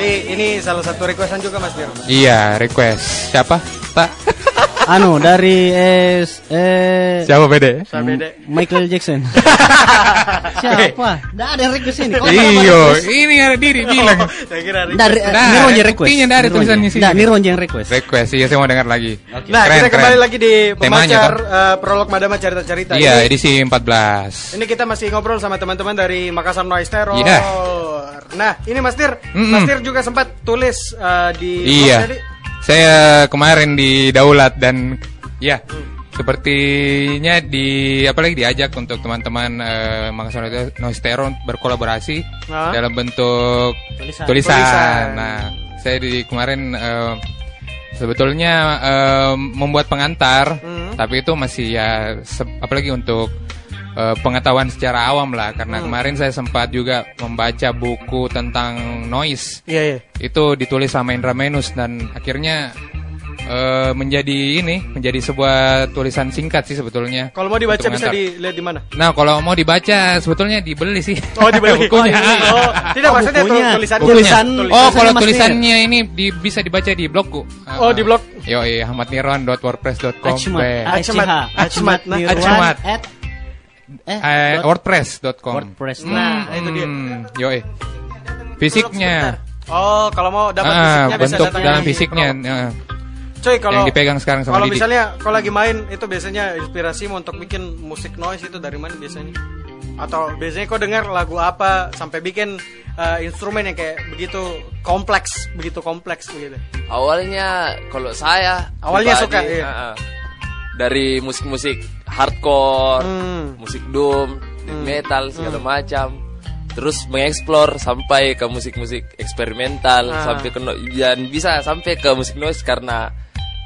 Jadi ini salah satu requestan juga Mas Dir. Iya, request. Siapa? Anu dari S eh Siapa beda. Michael Jackson. Siapa? Nggak ada yang request ini. Ada Iyo, ini ada diri bilang. Saya kira request. Dari Nah, Nirwan yang request. ada Nirwan tulisannya yang- sini. Nggak, Nirwan yang request. Request, iya saya mau dengar lagi. Nah, kita kembali lagi di pemacar Pak. eh, prolog Madama cerita-cerita. Iya, Ini- edisi 14. Ini kita masih ngobrol sama teman-teman dari Makassar Noise Terror. Iya. Nah, ini Mas Tir. Mas Tir juga sempat tulis eh, di Iya. Saya kemarin di Daulat dan ya sepertinya di apalagi diajak untuk teman-teman eh, Makassar Noise Terror berkolaborasi dalam bentuk Tulisan. tulisan. Tulisan. Nah, saya di kemarin eh, sebetulnya eh, membuat pengantar, Hmm. tapi itu masih ya apalagi untuk eh, pengetahuan secara awam lah karena Hmm. kemarin saya sempat juga membaca buku tentang noise Iya, iya. itu ditulis sama Indra Menus dan akhirnya eh, menjadi ini menjadi sebuah tulisan singkat sih sebetulnya. Kalau mau dibaca bisa dilihat di mana? Nah kalau mau dibaca sebetulnya dibeli sih. Oh, dibeli. bukunya. Oh, tidak Oh, maksudnya bukunya. tu- tulisan Bukunya. Tulisan- Oh kalau tulisannya ini di- bisa dibaca di blogku. Oh, di blog. Yo iya ahmadnirwan.wordpress.com. Acmat. Be- Acmat. Acmat. Acmat. Nah, Nirwan Acmat. at eh Eh, dot- wordpress.com. WordPress. Nah, itu dia. Hmm, yoi. Fisiknya. Oh, kalau mau dapat Ah, fisiknya bisa bentuk datang dalam fisiknya. blog. eh. Coy, kalau yang dipegang sekarang sama Kalau Didi. misalnya kalau lagi main itu biasanya inspirasimu untuk bikin musik noise itu dari mana biasanya? Atau biasanya kau dengar lagu apa sampai bikin eh, instrumen yang kayak begitu kompleks, begitu kompleks begitu. Awalnya kalau saya Awalnya pribadi, suka, iya. ah, ah. Dari musik-musik hardcore, Hmm. musik doom, death metal segala macam. Terus mengeksplor sampai ke musik-musik eksperimental, Ah. sampai ke no- dan bisa sampai ke musik noise karena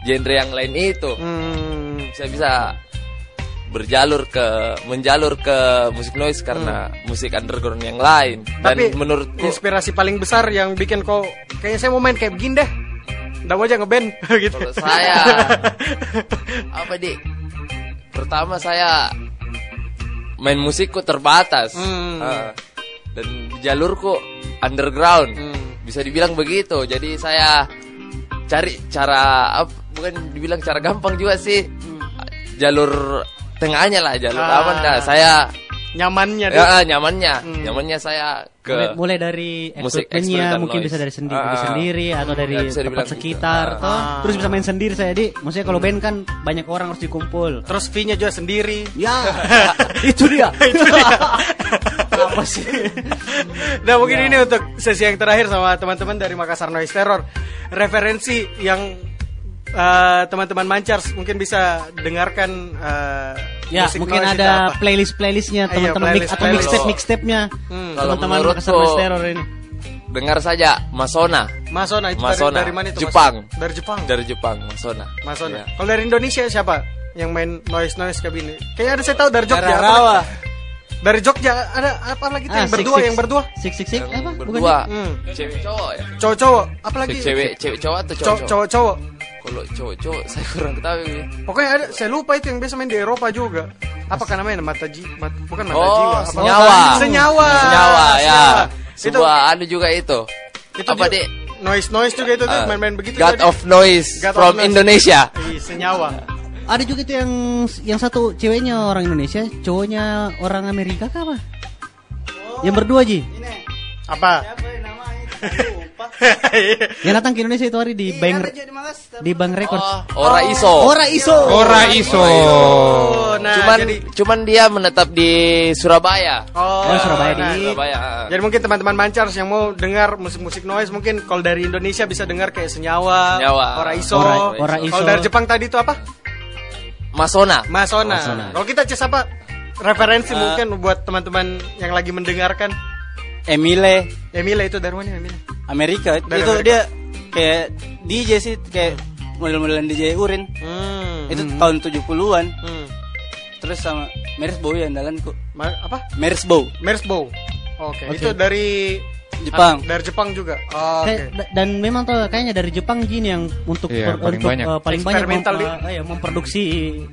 genre yang lain itu Hmm. bisa bisa berjalur ke menjalur ke musik noise karena musik underground yang lain dan Tapi menurutku inspirasi paling besar yang bikin kau kayaknya saya mau main kayak begini deh. Nggak mau aja ngeband gitu. Kalau saya apa di pertama saya main musikku terbatas Hmm. Ah. dan jalurku underground Hmm. bisa dibilang begitu jadi saya cari cara apa bukan dibilang cara gampang juga sih jalur tengahnya lah jalur Ah. aman nah saya nyamannya deh. Ya nyamannya, nyamannya saya ke mulai, mulai dari musik mungkin noise. bisa dari sendi- diri sendiri atau ya, dari dibilang tempat gitu. sekitar Ah. toh. terus bisa main sendiri saya di maksudnya kalau band kan banyak orang harus dikumpul Terus fee-nya juga sendiri. ya itu dia apa sih Nah mungkin ini untuk sesi yang terakhir sama teman-teman dari Makassar Noise Terror Referensi yang eh, teman-teman Mancars mungkin bisa dengarkan eh, ya musik mungkin ada apa. playlist playlistnya Iya, teman-teman mix playlist, atau playlist. mixtape mixtape nya Hmm. Kalau teman-teman ini dengar saja Masona. Masona itu Masona. dari, dari mana itu? Mas? Jepang. Dari Jepang. Dari Jepang, Masona. Masona. Ya. Kalau dari Indonesia siapa yang main noise noise kabin? Kayaknya ada saya tahu dari Jogja. Rawa. Dari Jogja ada apa lagi tuh Ah, yang six, berdua six. yang berdua? six six six apa bukan Berdua. Hmm. Cewek cowok ya? Cowok-cowok. Apa lagi? Cewek cewek cowok atau cowok? Cowok- Cowok-cowok. Kalau cowok cowok saya kurang tahu ini. Pokoknya ada saya lupa itu yang biasa main di Eropa juga. Apa kan namanya? Mata ji, mat- bukan mata Oh, jiwa. Apa? senyawa. Senyawa. Senyawa ya. Senyawa. Itu Sebuah ada juga itu. itu apa dek? Noise noise juga itu tuh Ah, main-main begitu. God tadi. of Noise God of from Noise. Indonesia. Ih, senyawa. ada juga itu yang yang satu ceweknya orang Indonesia cowoknya orang Amerika kah apa yang berdua ji Apa? Apa ya namanya? Yang datang ke Indonesia itu hari di Iya, Bang di Bang Record Oh, Ora Iso. Ora Iso Ora Iso. Oh, nah cuman jadi cuman dia menetap di Surabaya. Oh, Oh, Surabaya nah, di- Surabaya. Jadi mungkin teman-teman Mancars yang mau dengar musik-musik noise mungkin kalau dari Indonesia bisa dengar kayak Senyawa, Senyawa. Ora Iso. Ora- Ora Iso. Kalau dari Jepang tadi itu apa? Masona. Masona. Masona. Kalau kita cek apa? Referensi mungkin buat teman-teman yang lagi mendengarkan. Emile Emile itu dari mana Emile? Amerika Dari itu Amerika. dia kayak DJ sih kayak model-modelan DJ Urin Hmm. itu tahun 70-an Hmm. terus sama Mersbow ya andalanku Ma- apa? Mersbow Mersbow. Oke, Oke. itu dari Jepang. Ah, dari Jepang juga. Oh, Oke. Kayak- da- dan memang tuh kayaknya dari Jepang Jin yang untuk Iya, per- paling untuk banyak. eh, paling banyak mem- eh, iya, memproduksi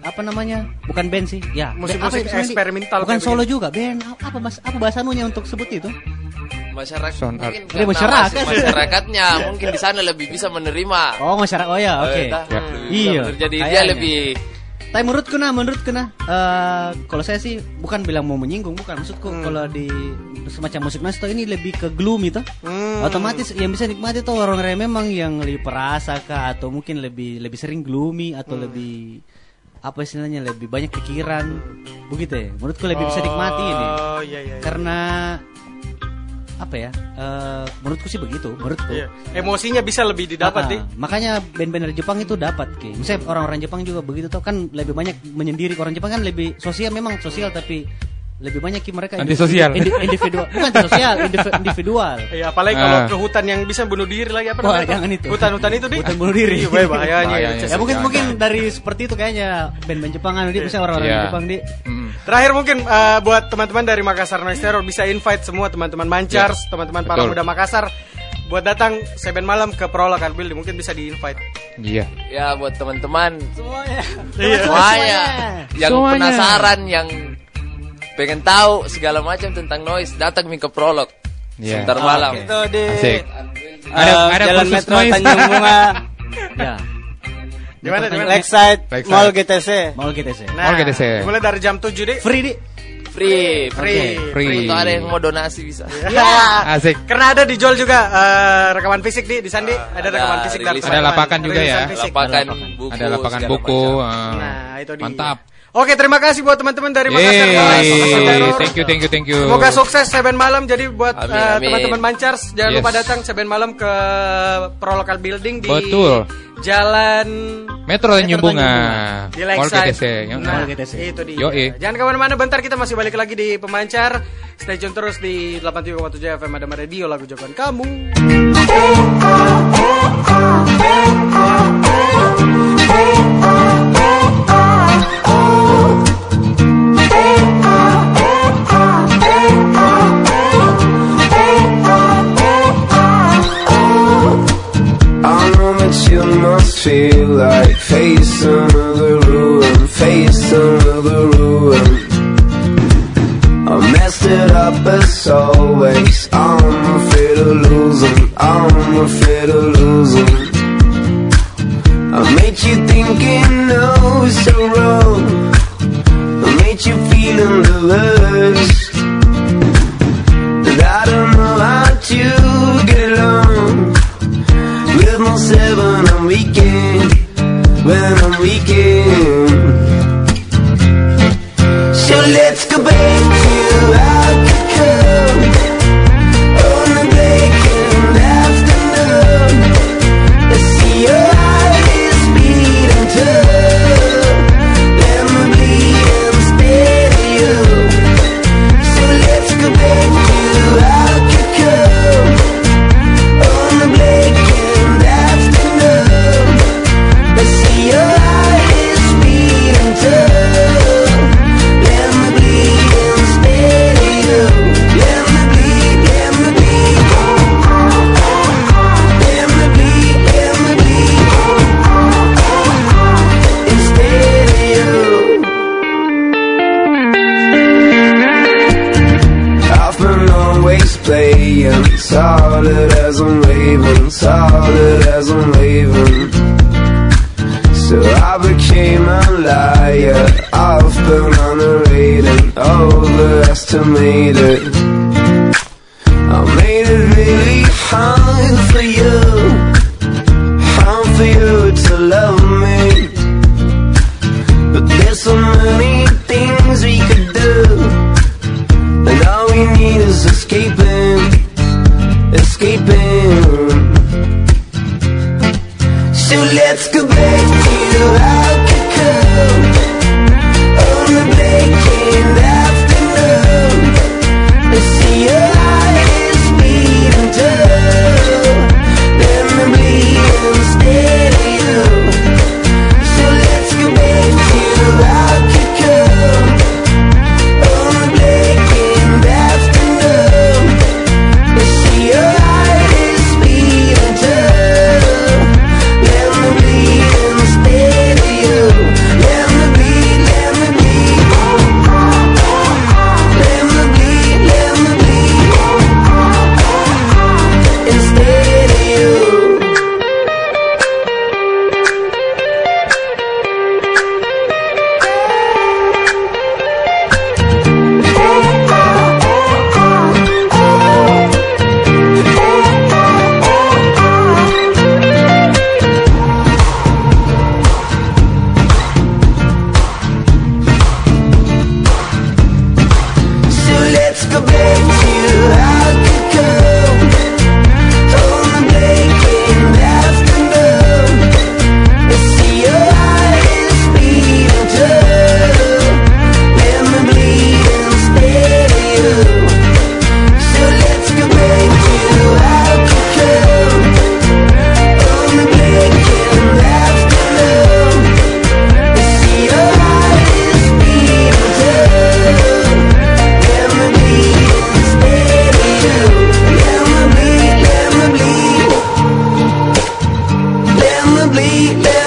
apa namanya bukan band sih ya Musik-musik apa ya, eksperimental bukan solo begini. juga band apa bahasa apa bahasanunya untuk sebut itu Masyarakat Sound mungkin karena masyarakat. mas- masyarakatnya mungkin di sana lebih bisa menerima. oh masyarakat oh ya oke Eh, Ya. lebih bisa Iya, Jadi dia lebih tapi menurutku nah menurutku nah eh, kalau saya sih bukan bilang mau menyinggung bukan maksudku Hmm. kalau di semacam musik tuh ini lebih ke gloomy tuh Hmm. otomatis yang bisa nikmati tuh orang-orang memang yang lebih perasa kah atau mungkin lebih lebih sering gloomy atau Hmm. lebih apa istilahnya lebih banyak pikiran begitu ya menurutku lebih bisa nikmati ini Oh, iya iya. iya. karena apa ya eh, menurutku sih begitu menurutku Iya. Emosinya bisa lebih didapat Ah, nih. makanya band-band dari Jepang itu dapat ki misalnya orang-orang Jepang juga begitu tuh kan lebih banyak menyendiri orang Jepang kan lebih sosial memang sosial tapi lebih banyak ki mereka Antisosial. indi- individual bukan sosial indiv- individual Iya, apalagi kalau Ah. ke hutan yang bisa bunuh diri lagi apa Wah, namanya? jangan itu. Hutan-hutan itu, Dik. Hutan bunuh diri. Iya, bahaya, bahayanya. Bahayanya. ya mungkin Jangan, mungkin dari seperti itu kayaknya band-band Jepang kan di misalnya orang-orang Iya. Jepang di Mm. Terakhir mungkin eh, buat teman-teman dari Makassar Noise Terror bisa invite semua teman-teman Mancars, teman-teman para muda Makassar buat datang Seben malam ke Art Building mungkin bisa di-invite. Iya. ya buat teman-teman semuanya Iya. semuanya yang Semuanya. penasaran yang pengen tahu segala macam tentang noise datang ke prolog Iya. sebentar malam itu di Asik. eh, Ada- ada Jalan Metro noise. Tanjung Bunga ya Gimana, gimana? Lakeside Lakeside. Mall GTC mau kita sih Nah, deh, saya. mulai dari jam 7 deh. free di free Free. Free. untuk ada yang mau donasi bisa Ya. Asik. Karena ada dijual juga eh, rekaman fisik di di Sandi, ada, ada rekaman fisik dari. Ada lapakan juga ya. Fisik. lapakan lapakan. buku Ada lapangan segala buku. ah. Nah, itu dia. Mantap. Oke, terima kasih buat teman-teman dari Makassar. Yeay. Thank you, thank you, thank you. Semoga sukses Seben Malam. Jadi buat eh, teman-teman Mancars jangan Yes. lupa datang Seben Malam ke Pro Local Building di Betul. Jalan Metro Tanjung di Lakeside. Nah, itu dia. Yoi. Jangan ke mana-mana, bentar kita masih balik lagi di pemancar. Stay tune terus di 87,7 FM Adama Radio lagu jagoan kamu. Feel like face another ruin, face another ruin. I messed it up as always. I'm afraid of losing, I'm afraid of losing. Made you thinking oh so wrong. Made you feeling the worst. And I don't know how to get along. With my seven on weekends weekend. When I'm weekend completely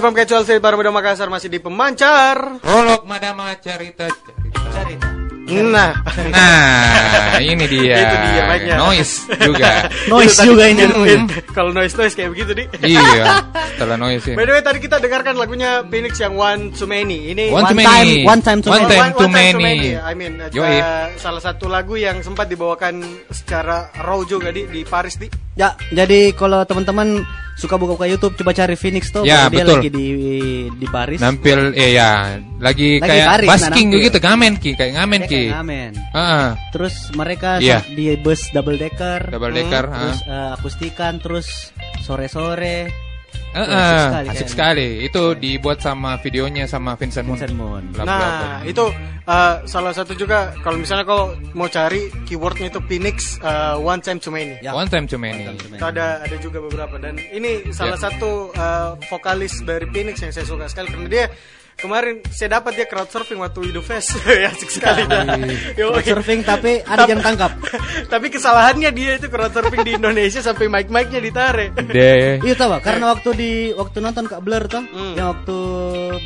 FM Kecual State Barbado Makassar masih di pemancar. Prolog Madama cerita cerita. Nah, Nah, ini dia. Itu dia. Noise juga. Noise tadi juga ini. in- in- Kalau noise noise kayak begitu di. iya, setelah noise ini. By the way tadi kita dengarkan lagunya Phoenix yang One Too Many. Ini One, One too time- many. one time too One many. time too many. I mean, uh, salah satu lagu yang sempat dibawakan secara raw juga di di Paris di. Ya, jadi kalau teman-teman suka buka-buka YouTube coba cari Phoenix tuh Ya, kalau dia betul. lagi di di Paris. Nampil eh ya, lagi, Lagi kayak Paris, basking nah, gitu, ngamen ki, kayak ngamen ki. kayak ngamen. Heeh. Terus mereka Iya. sa- di bus double decker. Double decker, Terus ah. eh, akustikan terus sore-sore. Heeh, Asik sekali asik kayaknya. sekali. Itu dibuat sama videonya sama Vincent Moon. Vincent Moon. Bla, bla, bla. Nah, itu uh, salah satu juga kalau misalnya kau mau cari keywordnya itu Phoenix uh, One Time Too Many. Ya. One time too many. Itu ada ada juga beberapa dan ini salah Ya. satu uh, vokalis dari Phoenix yang saya suka sekali karena dia kemarin saya dapat dia crowd surfing waktu Ido Fest ya asik sekali. Yo, Crowd surfing tapi ada yang tangkap. tapi kesalahannya dia itu crowd surfing di Indonesia sampai mic-mic-nya ditarik. Deh. Iya tahu karena waktu di waktu nonton Kak Blur tuh, Hmm. yang waktu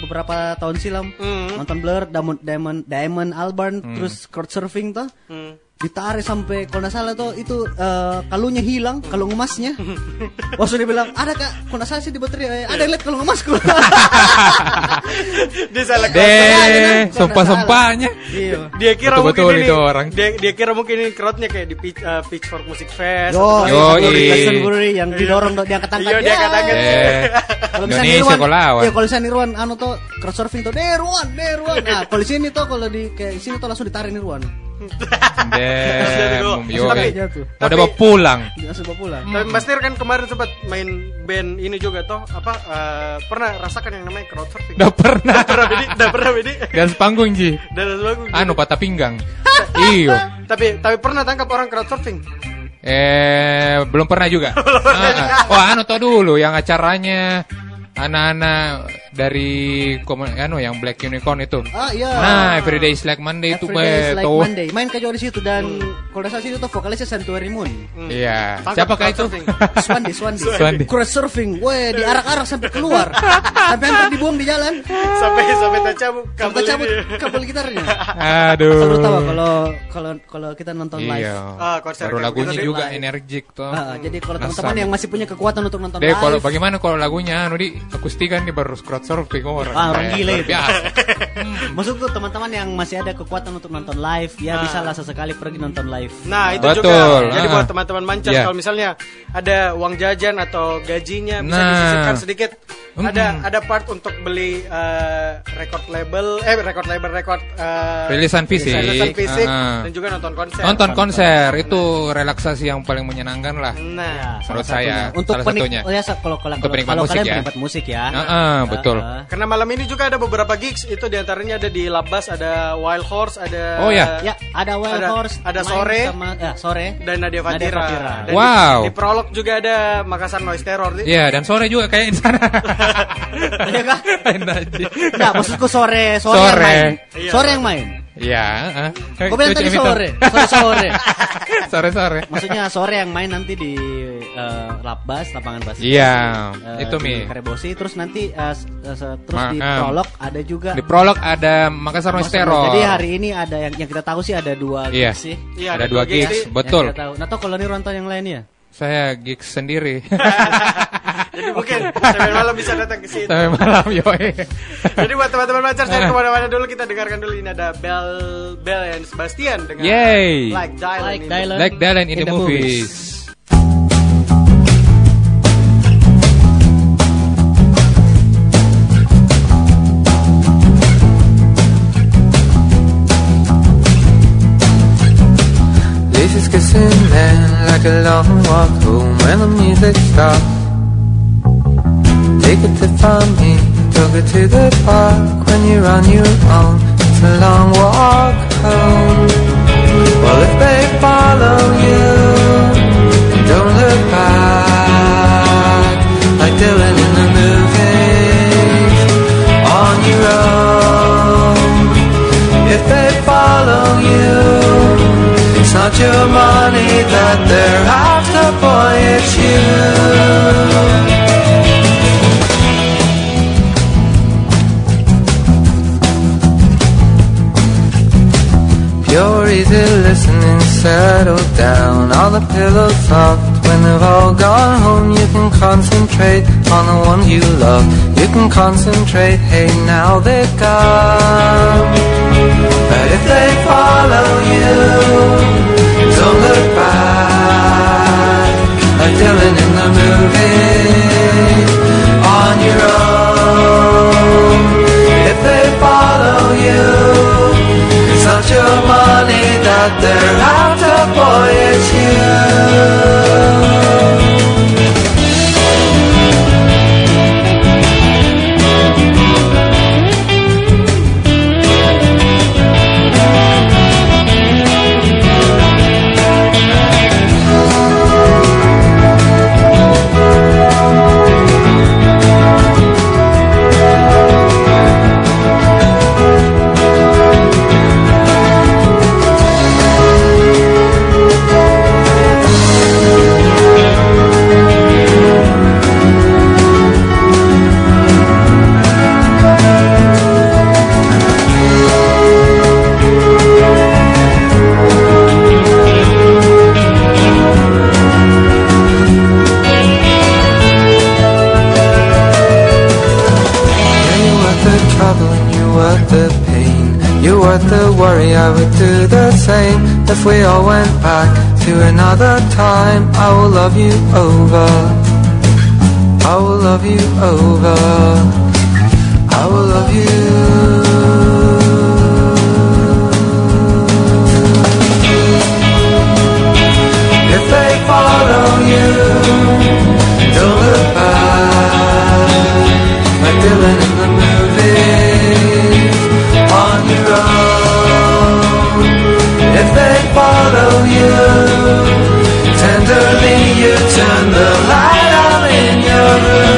beberapa tahun silam Hmm. nonton Blur, Diamond Diamond, Diamond Albarn, terus crowd surfing tuh, Hmm. Ditarik sampai kalau nggak salah tuh itu eh, kalungnya hilang, kalung emasnya. Waktu dia bilang ada kak, kalau nggak salah sih di baterai, eh, ada yang lihat kalung emasku. dia salah. Deh, sumpah-sumpahnya. iya. Dia kira Betul-betul mungkin ini, itu orang. Dia, dia kira mungkin ini crowdnya kayak di pitch, uh, Pitchfork Music Fest. Yo, atau- Yo, Glastonbury, iya. Yang didorong diangkat-angkat. Iya, diangkat-angkat. Eh, Kalau misalnya lawan. ya kalau misalnya Nirwan anu tuh crowd surfing tuh Nirwan, Nirwan. Nah, kalau di sini tuh kalau di kayak sini tuh langsung ditarik Nirwan. Yo. Tapi- eh. Mau pulang. Langsung bawa pulang. Tapi Mas Nir kan kemarin sempat main band ini juga toh apa uh, pernah rasakan yang namanya crowd surfing? Udah pernah. pernah bedi, udah pernah bedi. Dan sepanggung Ji. Dan bagus. Anu patah pinggang. Iyo. Tapi tapi pernah tangkap orang crowd surfing? Eh, belum pernah juga. Ah, ah. Oh, anu tau dulu yang acaranya anak-anak dari anu yang Black Unicorn itu. Ah iya. Nah, Everyday is like Monday itu Every day is be like tuh. Monday. Main ke di situ dan kalau nggak salah situ tuh vokalisnya Santuari Moon. Iya. Tangkap Siapa kah itu? surfing. Swandi, Swandi. Swandi. Crowd surfing, weh diarak-arak sampai keluar. sampai hampir dibuang di jalan. sampai sampai tercabut Sampai kabel cabut ini. kabel gitarnya. Aduh. Selalu tahu kalau kalau kalau kita nonton live. Iya. Ah, konser Baru kayak lagunya juga live. energik tuh. Ah, jadi kalau Asam. teman-teman yang masih punya kekuatan untuk nonton Deh, live, kalau bagaimana kalau lagunya anu di akustikan nih baru crowd surfing orang. Ah, orang gila itu. Biasa. Maksudku teman-teman yang masih ada kekuatan untuk nonton live, ya Ah. bisa lah sesekali pergi nonton live. Nah itu Betul, juga Jadi ah. buat teman-teman mancar Iya. Kalau misalnya ada uang jajan atau gajinya Bisa Nah. disisihkan sedikit Mm-mm. Ada ada part untuk beli eh, record label Eh record label record eh, Rilisan fisik. Rilisan fisik Ah. Dan juga nonton konser Nonton konser itu relaksasi yang paling menyenangkan lah. Nah Menurut saya, Untuk salah penik- satunya. oh ya, kalau kalau Untuk kalau, penikmat kalau musik kalian ya. penikmat musik ya. Ah, ah, betul. Ah, Karena malam ini juga ada beberapa gigs Itu di antaranya ada di Labas Ada Wild Horse Ada Oh, ya? ya, ada Wild Ada- Horse, ada sore. sama ya, sore. Dan Nadia Nadia Fatira, Fatira. Dan di- Wow. Di, prolog juga ada Makassar Noise Terror. Iya, dan sore juga kayak di sana. Iya aja. Enggak, maksudku sore, sore, Sore. yang main. Iya. Sore yang main. Iya, heeh. Kau bilang tadi sore, sore sore. Sore-sore. Maksudnya sore yang main nanti di eh, Labbas, lapangan basket. Iya, Eh, itu di Mi. Karebosi terus nanti eh, eh, se- terus di Ma- em. prolog ada juga Di prolog ada Makassar Noise Terror. Jadi hari ini ada yang yang kita tahu sih ada dua Iya. gigs sih. Iya, ada dua gigs, gigs. betul. Yang kita tahu. Nah, tahu kalau nih nonton yang lainnya. Saya gigs sendiri. Jadi mungkin sampai malam bisa datang ke situ. Sampai malam, yoi. Jadi buat teman-teman pacar saya ke mana-mana dulu kita dengarkan dulu ini ada Bell Bell and Sebastian dengan Yay. Like Dylan. Like. Dylan. Like Dylan in, the, movies. Laces kissing then like a long walk home when the music stops. Take it to me, took it to the park when you're on your own. It's a long walk home. Well, if they follow you, don't look back like Dylan in the movies on your own. If they follow you, it's not your money that they're after, boy, it's you. You're easy listening, settle down. All the pillows soft. When they've all gone home, you can concentrate on the one you love. You can concentrate, hey, now they're gone. But if they follow you, don't look back. Like Dylan in the movie, on your own. If they follow you, money that they're after, boy, it's you. Worry, I would do the same. If we all went back to another time, I will love you over. I will love you over. I will love you. If they follow you, don't look back like Dylan in the movies on your own. Follow you, tenderly you turn the light out in your room.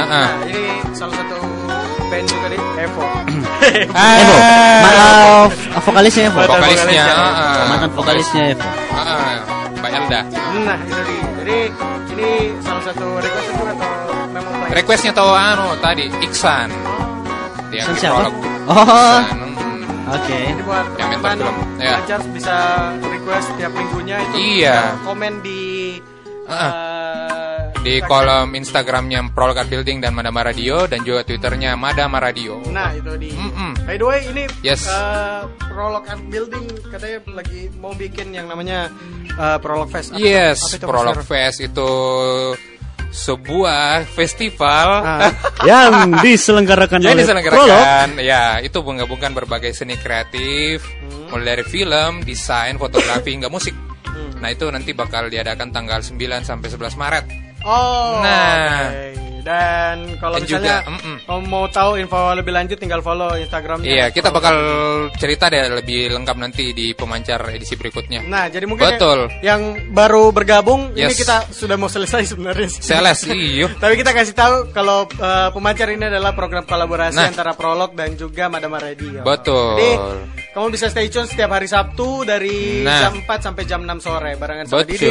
Run. ah. Nah, ini salah satu band juga di Evo. Evo. Maaf, vokalisnya Evo. Vokalisnya. Ah. Mantan vokalisnya Evo. Ah, Mbak Elda. Nah, itu di. Jadi ini salah satu request itu atau memang? Requestnya tahu anu tadi Iksan. Dia Iksan siapa? Oh. Hmm. Oke. Jadi buat Yang film. Ya. Bisa request tiap minggunya itu Iya. komen di Ah. Di kolom Instagramnya Prolog Art Building dan Madama Radio dan juga Twitternya Madama Radio. Nah itu di. Mm-mm. By the way ini Yes. Prolog Art Building katanya lagi mau bikin yang namanya eh, Prolog Fest. Apa- Yes, apa itu, Prolog? Fest itu sebuah festival Ah. Yang diselenggarakan yang oleh Prolog. diselenggarakan. Ya, itu menggabungkan berbagai seni kreatif, mulai dari film, desain, fotografi hingga musik. Nah, itu nanti bakal diadakan tanggal 9 sampai 11 Maret. Oh. Nah. oke. Dan kalau Dan misalnya juga, mm-mm. kalau mau tahu info lebih lanjut tinggal follow Instagramnya. Iya, kita bakal cerita deh lebih lengkap nanti di pemancar edisi berikutnya. Nah, jadi mungkin Betul. yang, baru bergabung ini Yes. kita sudah mau selesai sebenarnya. sih. Seles, iyo. Tapi kita kasih tahu kalau uh, pemancar ini adalah program kolaborasi Nah. antara Prolog dan juga Madama Radio. Betul. Jadi kamu bisa stay tune setiap hari Sabtu dari Nah. jam 4 sampai jam 6 sore barengan sama Didi.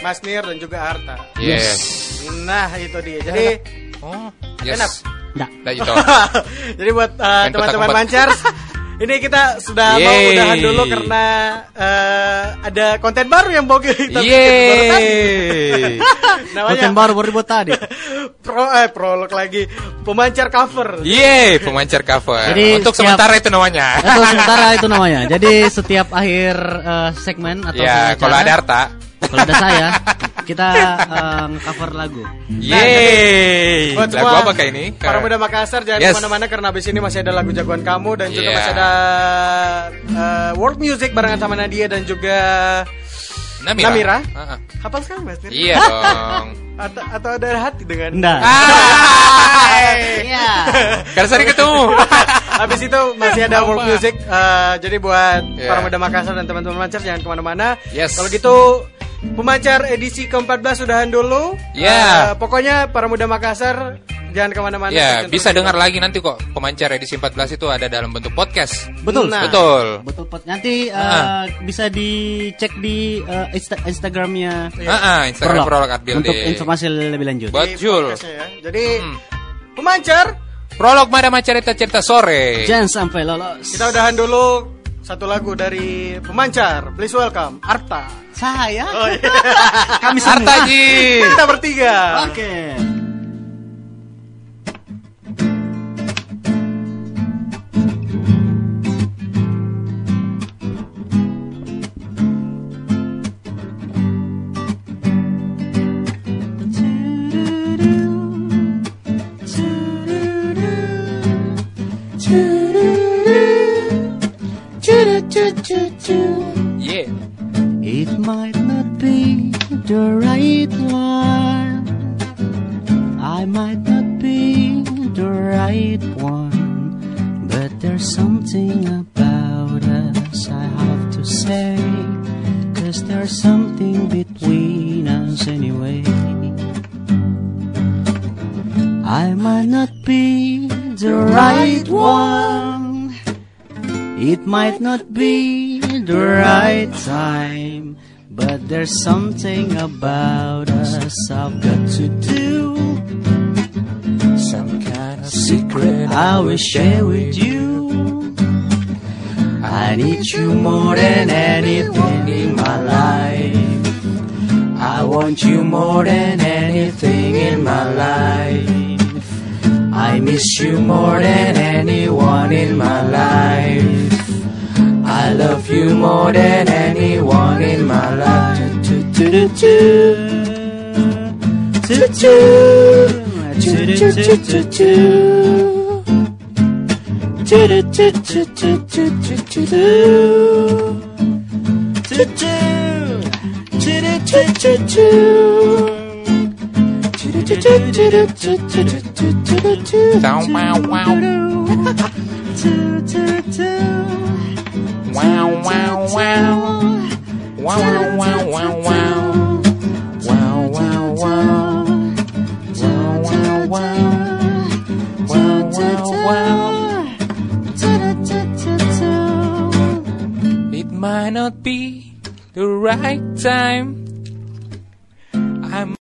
Mas Nir dan juga Arta. Yes. Nah, itu dia. Jadi Oh, Enak. yes. Nggak. Nah, itu. Jadi buat uh, Main teman-teman petak mancar ini kita sudah mau Yeay. udahan dulu karena uh, ada konten baru yang mau kita bikin Yeay. baru tadi. Namanya Konten baru baru dibuat tadi. pro eh prolog lagi pemancar cover. Yeay, pemancar cover. Jadi Untuk setiap- sementara itu namanya. Atau sementara itu namanya. Jadi setiap akhir eh, segmen atau Ya, kalau ada harta. kalau ada saya, kita eh, cover lagu. Yeay. Buat Lagu apa kayak ini? Para muda Makassar jangan Yes. ke mana-mana karena abis ini masih ada lagu jagoan kamu dan juga Yeah. masih ada uh, world music barengan sama Nadia dan juga Namira. Namira. Ah, ah. Hafal sekali Mas Nir. Iya dong. Atau, atau ada hati dengan. Hai. Iya. Karena sering ketemu. Habis itu masih ada world music. eh, jadi buat Yeah. para muda Makassar dan teman-teman Mancar jangan ke mana-mana. Yes. Kalau gitu pemancar edisi ke-14 sudahan dulu. Yeah. Eh, pokoknya para muda Makassar jangan ke mana-mana. Ya, bisa dengar lagi nanti kok pemancar edisi 14 itu ada dalam bentuk podcast. Betul. Nah. Betul. Betul Pot. Nanti eh, Ah. bisa dicek di eh, Insta- Instagramnya. Ah, ah, Instagram Prolog Art untuk informasi lebih lanjut. Betul. ya. Jadi Hmm. pemancar Prolog Madama cerita-cerita sore. Jangan sampai lolos. kita udahan dulu. Satu lagu dari pemancar. Please welcome Arta. Saya. Oh, iya. Kami semua. Arta Ji. Kita bertiga. Oke. Yeah. Not be the right time, but there's something about us I've got to do. Some kind of secret I will share with you. I need you more than anything in my life. I want you more than anything in my life. I miss you more than anyone in my life. I love you more than anyone in my life. Wow, wow. Wow, wow, wow. Wow, wow, wow, wow, wow. Wow, wow, wow. Wow, wow, wow. Wow, wow. It might not be the right time. I'm